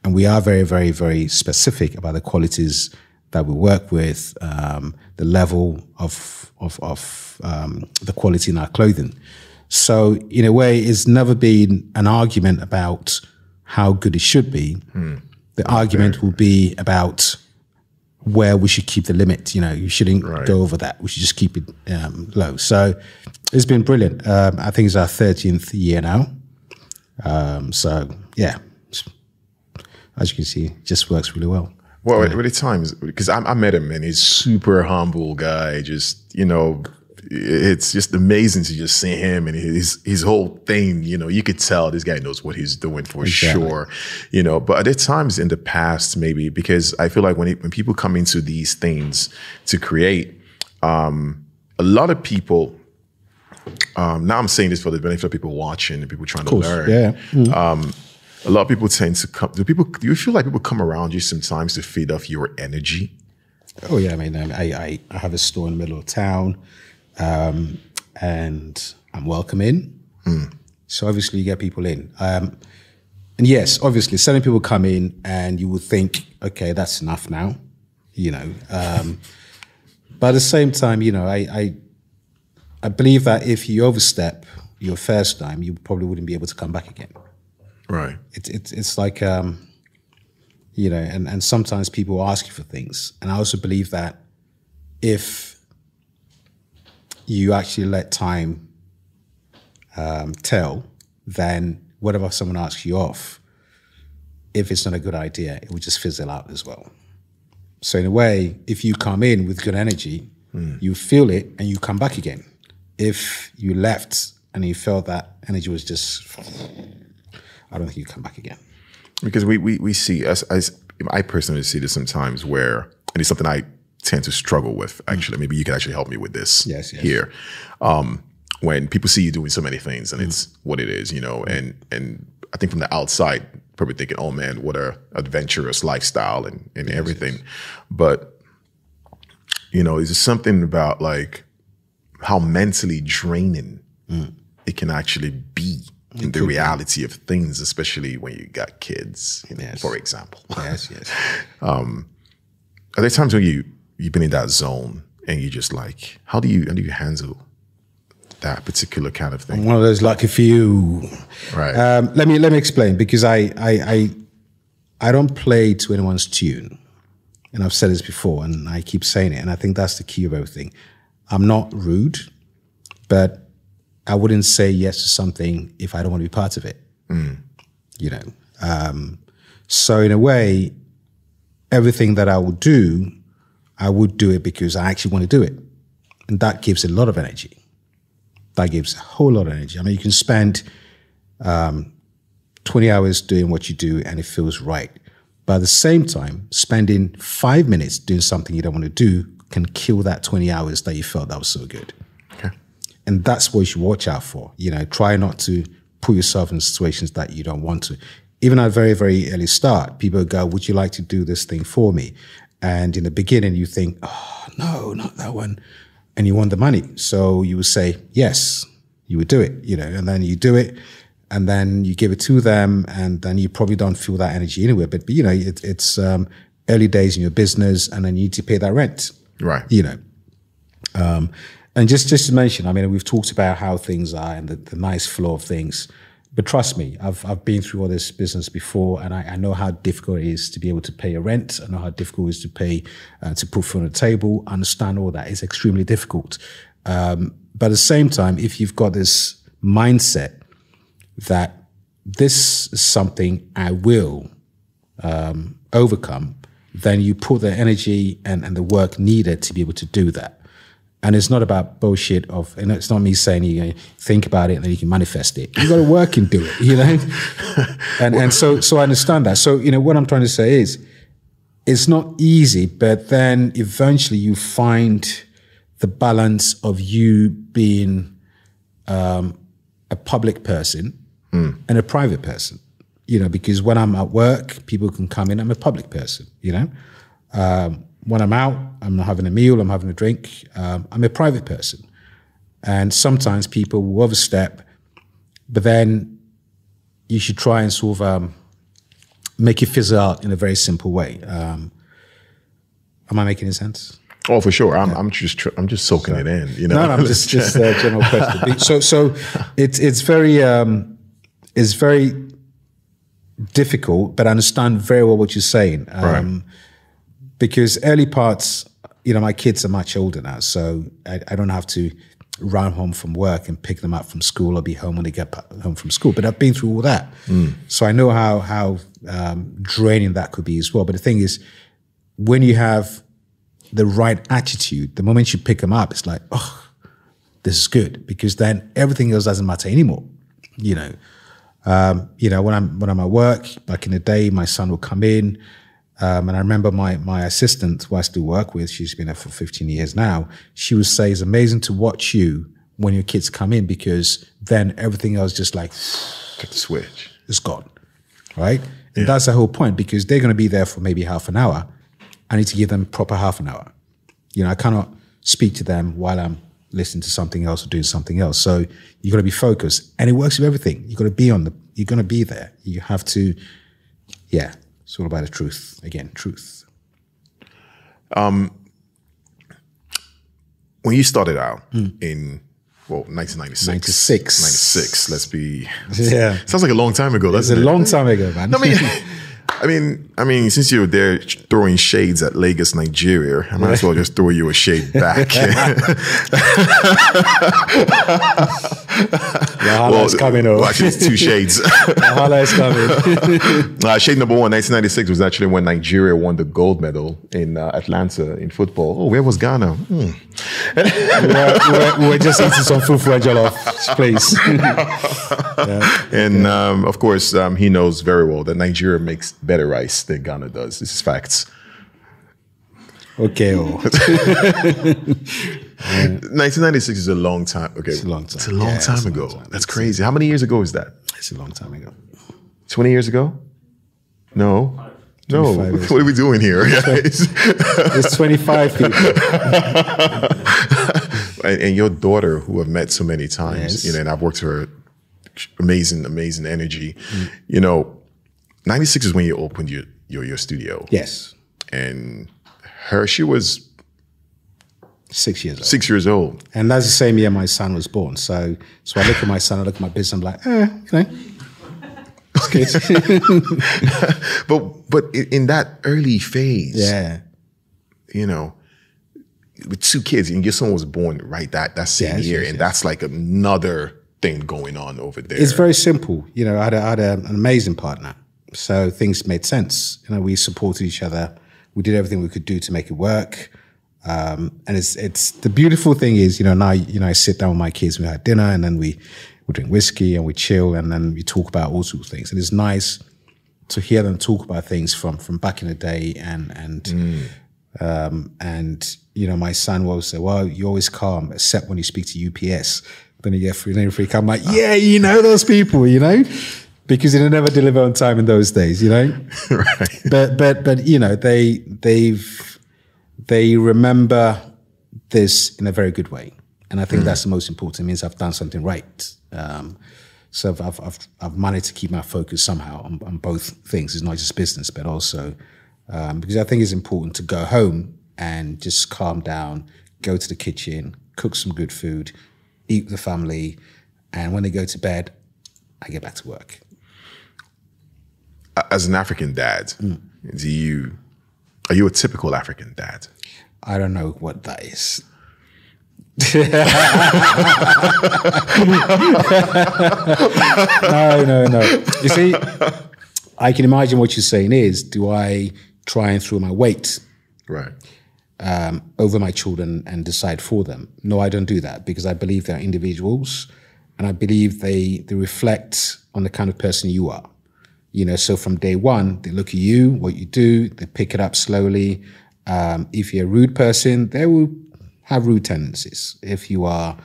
and we are very, very, very specific about the qualities that we work with, um, the level of of, of um, the quality in our clothing. So, in a way, it's never been an argument about how good it should be. The argument will be about where we should keep the limit. You know, you shouldn't Right. go over that. We should just keep it um, low. So, it's been brilliant. Um, I think it's our 13th year now. Um, so, yeah, as you can see, just works really well. Well, at, at times, because I, I met him and he's super humble guy. Just you know, it's just amazing to just see him and his his whole thing. You know, you could tell this guy knows what he's doing for Exactly. sure. You know, but at times in the past, maybe because I feel like when it, when people come into these things to create, um, a lot of people. Um, now I'm saying this for the benefit of people watching and people trying to learn Yeah. a lot of people tend to come. Do people? Do you feel like people come around you sometimes to feed off your energy? Oh yeah, I mean, um, I, I, I have a store in the middle of town, um, and I'm welcome in. So obviously you get people in, um, and yes, obviously certain people come in and you would think, okay, that's enough now, you know. Um, but at the same time, you know, I, I I believe that if you overstep your first time, you probably wouldn't be able to come back again. Right. It's it's it's like um, you know, and and sometimes people ask you for things, and I also believe that if you actually let time um, tell, then whatever someone asks you off, if it's not a good idea, it will just fizzle out as well. So in a way, if you come in with good energy, you feel it and you come back again. If you left and you felt that energy was just, I don't think you come back again. Because we we we see as as I personally see this sometimes where and it's something I tend to struggle with. Actually, maybe you can actually help me with this. Yes, yes. Here, um, when people see you doing so many things and it's what it is, you know, and and I think from the outside, probably thinking, oh man, what a adventurous lifestyle and and everything, but you know, is something about like how mentally draining it can actually be in the reality of things, especially when you got kids, you know, Yes. for example. Yes, yes. Um, are there times when you you've been in that zone and you just like, how do you how do you handle that particular kind of thing? One of those lucky few. Right. Um, let me let me explain because I, I I I don't play to anyone's tune, and I've said this before, and I keep saying it, and I think that's the key of everything. I'm not rude, but I wouldn't say yes to something if I don't want to be part of it. You know, um, so in a way, everything that I would do, I would do it because I actually want to do it, and that gives a lot of energy that gives a whole lot of energy. I mean, you can spend um, 20 hours doing what you do and it feels right. But at the same time, spending five minutes doing something you don't want to do can kill that 20 hours that you felt that was so good. Okay. And that's what you should watch out for. You know, try not to put yourself in situations that you don't want to. Even at a very, very early start, people go, Would you like to do this thing for me? And in the beginning, you think, Oh, no, not that one. And you want the money. So you would say, Yes, you would do it, you know, and then you do it. And then you give it to them, and then you probably don't feel that energy anywhere. But, but you know, it, it's um, early days in your business, and then you need to pay that rent Right. you know. Um, and just just to mention, I mean, we've talked about how things are and the, the nice flow of things, but trust me, I've I've been through all this business before, and I, I know how difficult it is to be able to pay a rent. I know how difficult it is to pay uh, to put food on the table. I understand all that. It's extremely difficult. Um, but at the same time, if you've got this mindset that this is something I will um, overcome, then you put the energy and, and the work needed to be able to do that. And it's not about bullshit of, and it's not me saying you know, think about it and then you can manifest it. You got to work and do it, you know. and and so so I understand that. So you know what I'm trying to say is, it's not easy, but then eventually you find the balance of you being um, a public person and a private person. You know, because when I'm at work, people can come in. I'm a public person. You know, um, when I'm out, I'm not having a meal. I'm having a drink. Um, I'm a private person, and sometimes people will overstep. But then you should try and sort of um, make it fizzle out in a very simple way. Um, am I making any sense? Oh, for sure. I'm, I'm just I'm just soaking it in. You know, No, no, I'm just just a general question. So, so it's it's very um, it's very difficult, but I understand very well what you're saying. Um, Right. Because early parts, you know, my kids are much older now, so I, I don't have to run home from work and pick them up from school or be home when they get home from school. But I've been through all that, so I know how how um, draining that could be as well. But the thing is, when you have the right attitude, the moment you pick them up, it's like, oh, this is good because then everything else doesn't matter anymore. You know, um, you know when I'm when I'm at work back in the day, my son would come in, um, and I remember my my assistant, who I still work with, she's been there for 15 years now. She would say, "It's amazing to watch you when your kids come in because then everything else just like Get the switch. is gone, right?" And that's the whole point because they're going to be there for maybe half an hour. I need to give them proper half an hour. You know, I cannot speak to them while I'm listening to something else or doing something else. So you've got to be focused, and it works with everything. You've got to be on the. You're going to be there. You have to. Yeah, it's all about the truth. Again, truth. Um, When you started out in well 1996, 96. 96. Let's be. Yeah. Sounds like a long time ago. That's a it? long time ago, man. I mean, I mean, I mean, since you were there throwing shades at Lagos, Nigeria, I might as well just throw you a shade back. Wahala is coming well, actually, it's two shades. Wahala is coming. uh, shade number one, 1996 was actually when Nigeria won the gold medal in uh, Atlanta in football. Oh, where was Ghana? Hmm. we're, we're, we're just eating some fufu and jollof, please. And um, of course, um, he knows very well that Nigeria makes better rice than Ghana does. This is facts. Okay. Oh. Mm. 1996 is a long time. Okay, it's a long time. It's a long Yeah, time a ago. long time. That's crazy. How many years ago is that? It's a long time ago. 20 years ago? No. No. What are we doing here? It's 25 people. and, and your daughter, who I've met so many times, Yes. you know, and I've worked with her, amazing, amazing energy. You know, 96 is when you opened your, your, your studio. Yes. And her, she was Six years old. six years old. And that's the same year my son was born. So so I look at my son, I look at my business, I'm like, eh, you know. But, but in in that early phase, yeah. you know, with two kids, and your son was born right that that same Yes, year, yes, and yes. that's like another thing going on over there. It's very simple. You know, I had, a, I had a, an amazing partner. So things made sense. You know, we supported each other. We did everything we could do to make it work. Um, and it's it's the beautiful thing is, you know, now you know I sit down with my kids, we have dinner, and then we we drink whiskey and we chill, and then we talk about all sorts of things. And it's nice to hear them talk about things from from back in the day, and and um, and you know, my son will say, "Well, you're always calm, except when you speak to UPS." Then you get free, you freak. I'm like, "Yeah, you know those people, you know." Because they never deliver on time in those days, you know. right. But but but you know they they've they remember this in a very good way, and I think that's the most important. It means I've done something right. Um, so I've, I've I've I've managed to keep my focus somehow on, on both things. It's not just business, but also um, because I think it's important to go home and just calm down, go to the kitchen, cook some good food, eat with the family, and when they go to bed, I get back to work. As an African dad, Mm. do you are you a typical African dad? I don't know what that is. no, no, no. You see, I can imagine what you're saying is do I try and throw my weight Right. um, over my children and decide for them? No, I don't do that because I believe they're individuals and I believe they, they reflect on the kind of person you are. You know, so from day one, they look at you, what you do, they pick it up slowly. Um, if you're a rude person, they will have rude tendencies. If you are,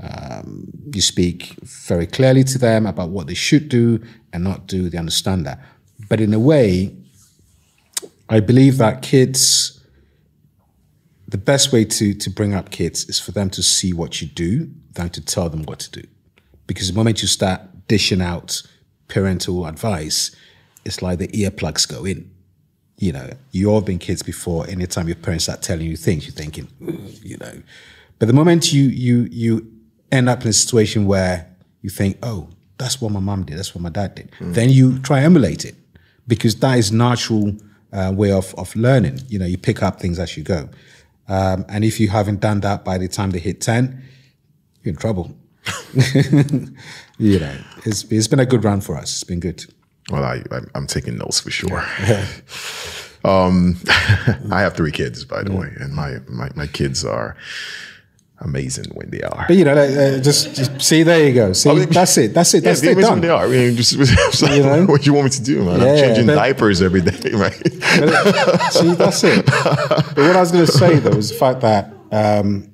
um, you speak very clearly to them about what they should do and not do, they understand that. But in a way, I believe that kids, the best way to, to bring up kids is for them to see what you do than to tell them what to do. Because the moment you start dishing out parental advice, it's like the earplugs go in. You know, you all been kids before. Anytime your parents start telling you things, you're thinking, you know. But the moment you you you end up in a situation where you think, oh, that's what my mom did, that's what my dad did, then you try emulate it because that is natural uh, way of of learning. You know, you pick up things as you go. Um, and if you haven't done that by the time they hit ten, you're in trouble. you know, it's it's been a good run for us. It's been good. Well, I, I'm taking notes for sure. um, I have three kids, by the way, and my, my my kids are amazing when they are. But you know, uh, just, just see. There you go. See, I mean, that's it. That's it. Yeah, That's it. Done. when they are. I mean, just, like, You know? what do you want me to do, man? Yeah, I'm changing but- diapers every day, right? See, that's it. But what I was going to say though is the fact that um,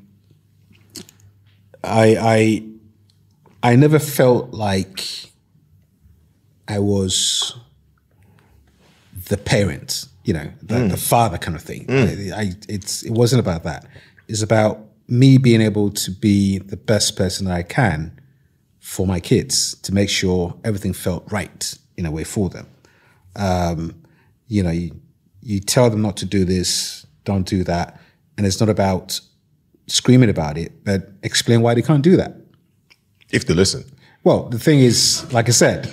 I I I never felt like I was the parent, you know, the, the father kind of thing. I, I, it's it wasn't about that. It's about me being able to be the best person that I can for my kids to make sure everything felt right in a way for them um, you know, you, you tell them not to do this, don't do that. And it's not about screaming about it, but explain why they can't do that. if they listen. Well, the thing is, like I said,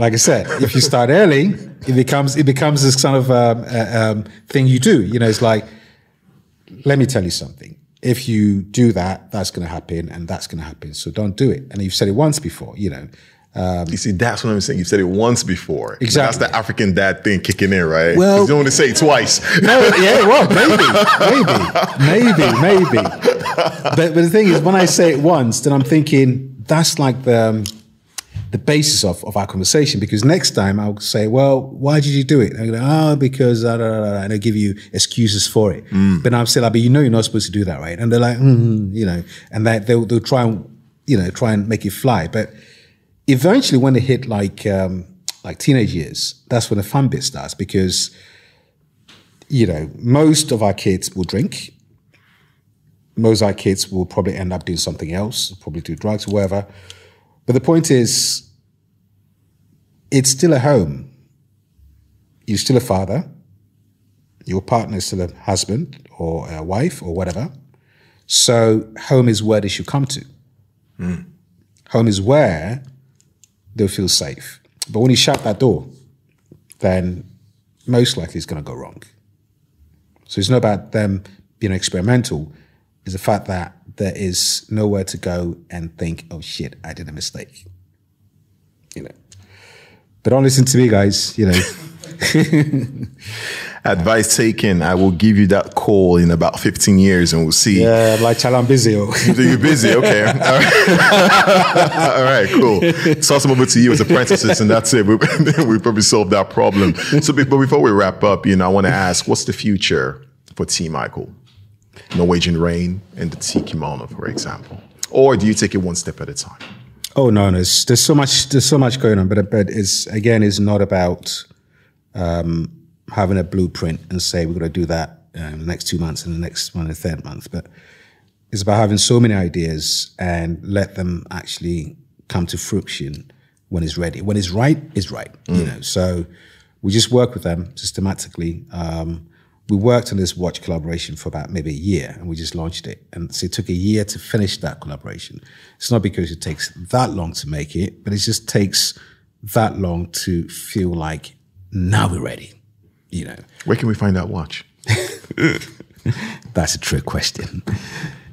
like I said, if you start early, it becomes it becomes this kind of um, uh, um, thing you do. You know, it's like, let me tell you something. If you do that, that's going to happen, and that's going to happen. So don't do it. And you've said it once before. You know, You see, that's what I'm saying. You've said it once before. Exactly. That's the African dad thing kicking in, right? Well- you don't want to say it twice. No, yeah, well, maybe, maybe, maybe, maybe. But, but the thing is, when I say it once, then I'm thinking that's like the um, the basis of, of our conversation. Because next time I'll say, "Well, why did you do it?" And I go, "Oh, because," da," and I give you excuses for it. But I'm still like, "But you know, you're not supposed to do that, right?" And they're like, mm, you know, and they, they'll they'll try and you know try and make it fly, but eventually when they hit like um, like teenage years, that's when the fun bit starts because you know most of our kids will drink. Most of our kids will probably end up doing something else, probably do drugs or whatever. But the point is, it's still a home. You're still a father. Your partner is still a husband or a wife or whatever. So home is where they should come to. Hmm. Home is where they'll feel safe. But when you shut that door, then most likely it's going to go wrong. So it's not about them being experimental. It's the fact that there is nowhere to go and think, oh shit, I did a mistake. You know. But don't listen to me, guys. You know. Advice taken. I will give you that call in about 15 years and we'll see. yeah, like child, I'm busy. oh. You're busy, okay. All right, All right cool. Toss them over to you as apprentices, and that's it. We, we probably solved that problem. So, but before we wrap up, you know, I want to ask, what's the future for T-Michael, Norwegian Rain, and the T-Kimono, for example? Or do you take it one step at a time? Oh no, no, there's, there's so much, there's so much going on. But but it's again, it's not about um, having a blueprint and say we're going to do that uh, in the next two months and the next one, the third month. But it's about having so many ideas and let them actually come to fruition when it's ready. When it's right, it's right. You know. So we just work with them systematically. Um, we worked on this watch collaboration for about maybe a year and we just launched it. And so it took a year to finish that collaboration. It's not because it takes that long to make it, but it just takes that long to feel like now we're ready. You know, Where can we find that watch? that's a trick question.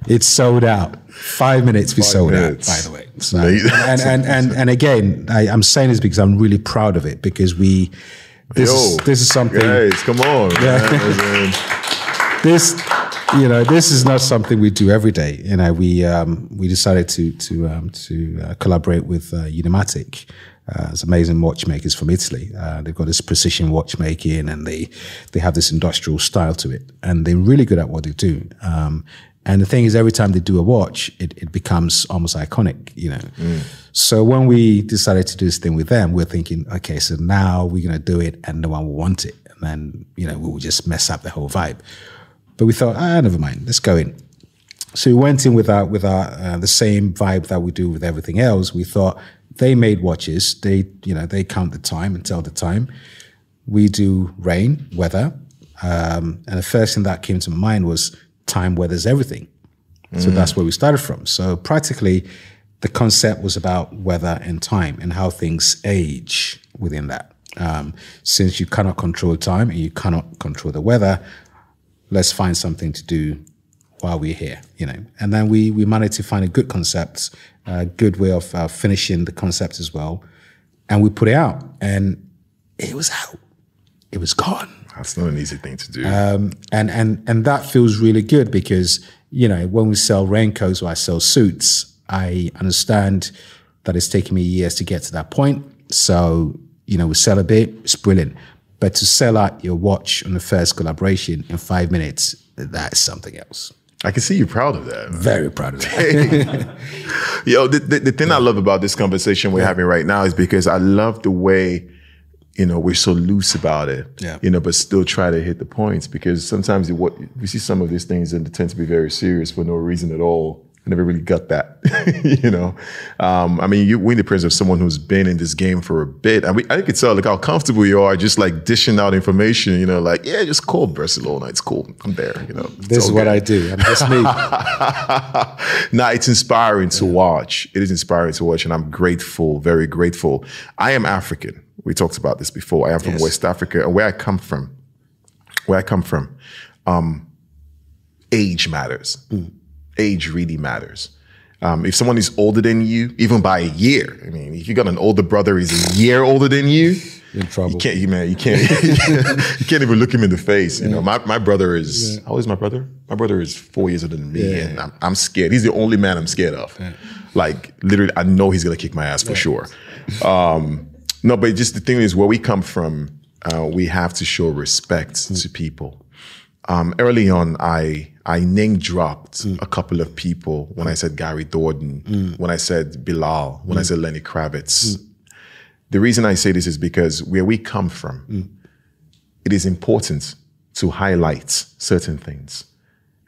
It's sold out. Five minutes we sold minutes. out, by the way. So, and, and, and, and again, I, I'm saying this because I'm really proud of it because we, this, is, Yo, this is something. Guys, come on. man. this you know this is not something we do every day you know we um, we decided to to um, to uh, collaborate with uh, Unimatic uh, it's amazing watchmakers from Italy. Uh, they've got this precision watchmaking, and they they have this industrial style to it, and they're really good at what they do. Um, and the thing is, every time they do a watch, it, it becomes almost iconic, you know. So when we decided to do this thing with them, we're thinking, okay, so now we're gonna do it, and no one will want it, and then you know we will just mess up the whole vibe. But we thought, ah, never mind, let's go in. So we went in with our with our uh, the same vibe that we do with everything else. We thought they made watches. They, you know, they count the time and tell the time. We do rain, weather, um, and the first thing that came to my mind was time weathers everything. So that's where we started from. So practically, the concept was about weather and time and how things age within that. Um, since you cannot control time and you cannot control the weather, let's find something to do while we're here, you know. And then we we managed to find a good concept, a good way of uh, finishing the concept as well, and we put it out, and it was out. It was gone That's not an easy thing to do. Um, and and and that feels really good because you know when we sell raincoats or I sell suits, I understand that it's taken me years to get to that point. So you know we sell a bit, it's brilliant. But to sell out your watch on the first collaboration in five minutes, that's something else. I can see you're proud of that. Very proud of that. Yo, the, the, the thing I love about this conversation we're having right now is because I love the way, you know, we're so loose about it. Yeah. You know, but still try to hit the points because sometimes what we see some of these things and they tend to be very serious for no reason at all. I never really got that, you know. Um, I mean, you win the presence of someone who's been in this game for a bit. I mean, I could tell like how comfortable you are, just like dishing out information. You know, like yeah, just call Barcelona. It's cool. I'm there. You know, this is all what. I do. I'm just me. nah, it's inspiring to watch. It is inspiring to watch, and I'm grateful, very grateful. I am African. We talked about this before. I am from Yes. West Africa, and where I come from, where I come from, um, age matters. Age really matters. Um, if someone is older than you, even by a year, I mean, if you got an older brother who's a year older than you, In trouble. you can't, you man, you can't, you can't even look him in the face. You know, my, my brother is, how old is my brother? My brother is four years older than me, Yeah. and I'm, I'm scared. He's the only man I'm scared of. Like, literally, I know he's gonna kick my ass for sure. Um, no, but just the thing is, where we come from, uh, we have to show respect mm. to people. Um, early on, I I name dropped mm. a couple of people when I said Gary Dourdan, mm. when I said Bilal, when I said Lenny Kravitz. The reason I say this is because where we come from, it is important to highlight certain things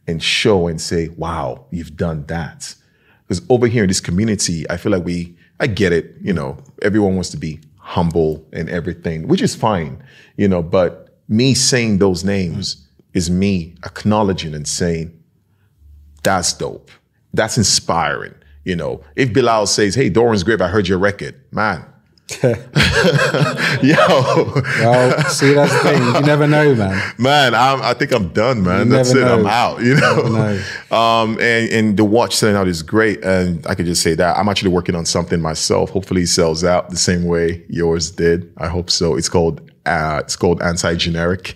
and show and say, wow, you've done that. Because over here in this community, I feel like we, I get it, you know, everyone wants to be humble and everything, which is fine, you know, but me saying those names is me acknowledging and saying, that's dope. That's inspiring. You know, if Bilal says, hey, Doran's Grave, I heard your record, man. Yo, well, see, that's the thing. You never know, man. man, I'm, I think I'm done, man. You That's it. never I'm out. You know. never Um, and and the watch selling out is great, and I could just say that I'm actually working on something myself. Hopefully, it sells out the same way yours did. I hope so. It's called uh, it's called anti generic,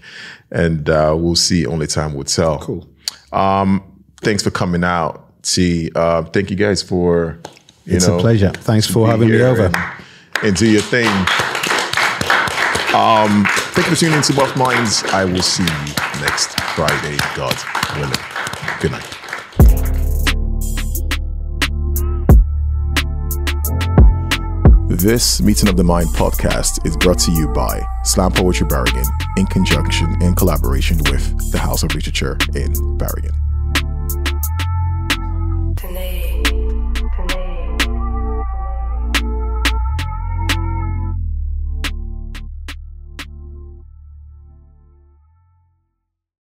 and uh, we'll see. Only time will tell. Cool. Um, thanks for coming out. T. Uh, thank you guys for. You It's know, a pleasure. Thanks for having me over and do your thing. Um, thank you for tuning into Buff Minds. I will see you next Friday, God willing. Good night. This Meeting of the Mind podcast is brought to you by Slam Poetry Bergen in conjunction and collaboration with the House of Literature in Bergen.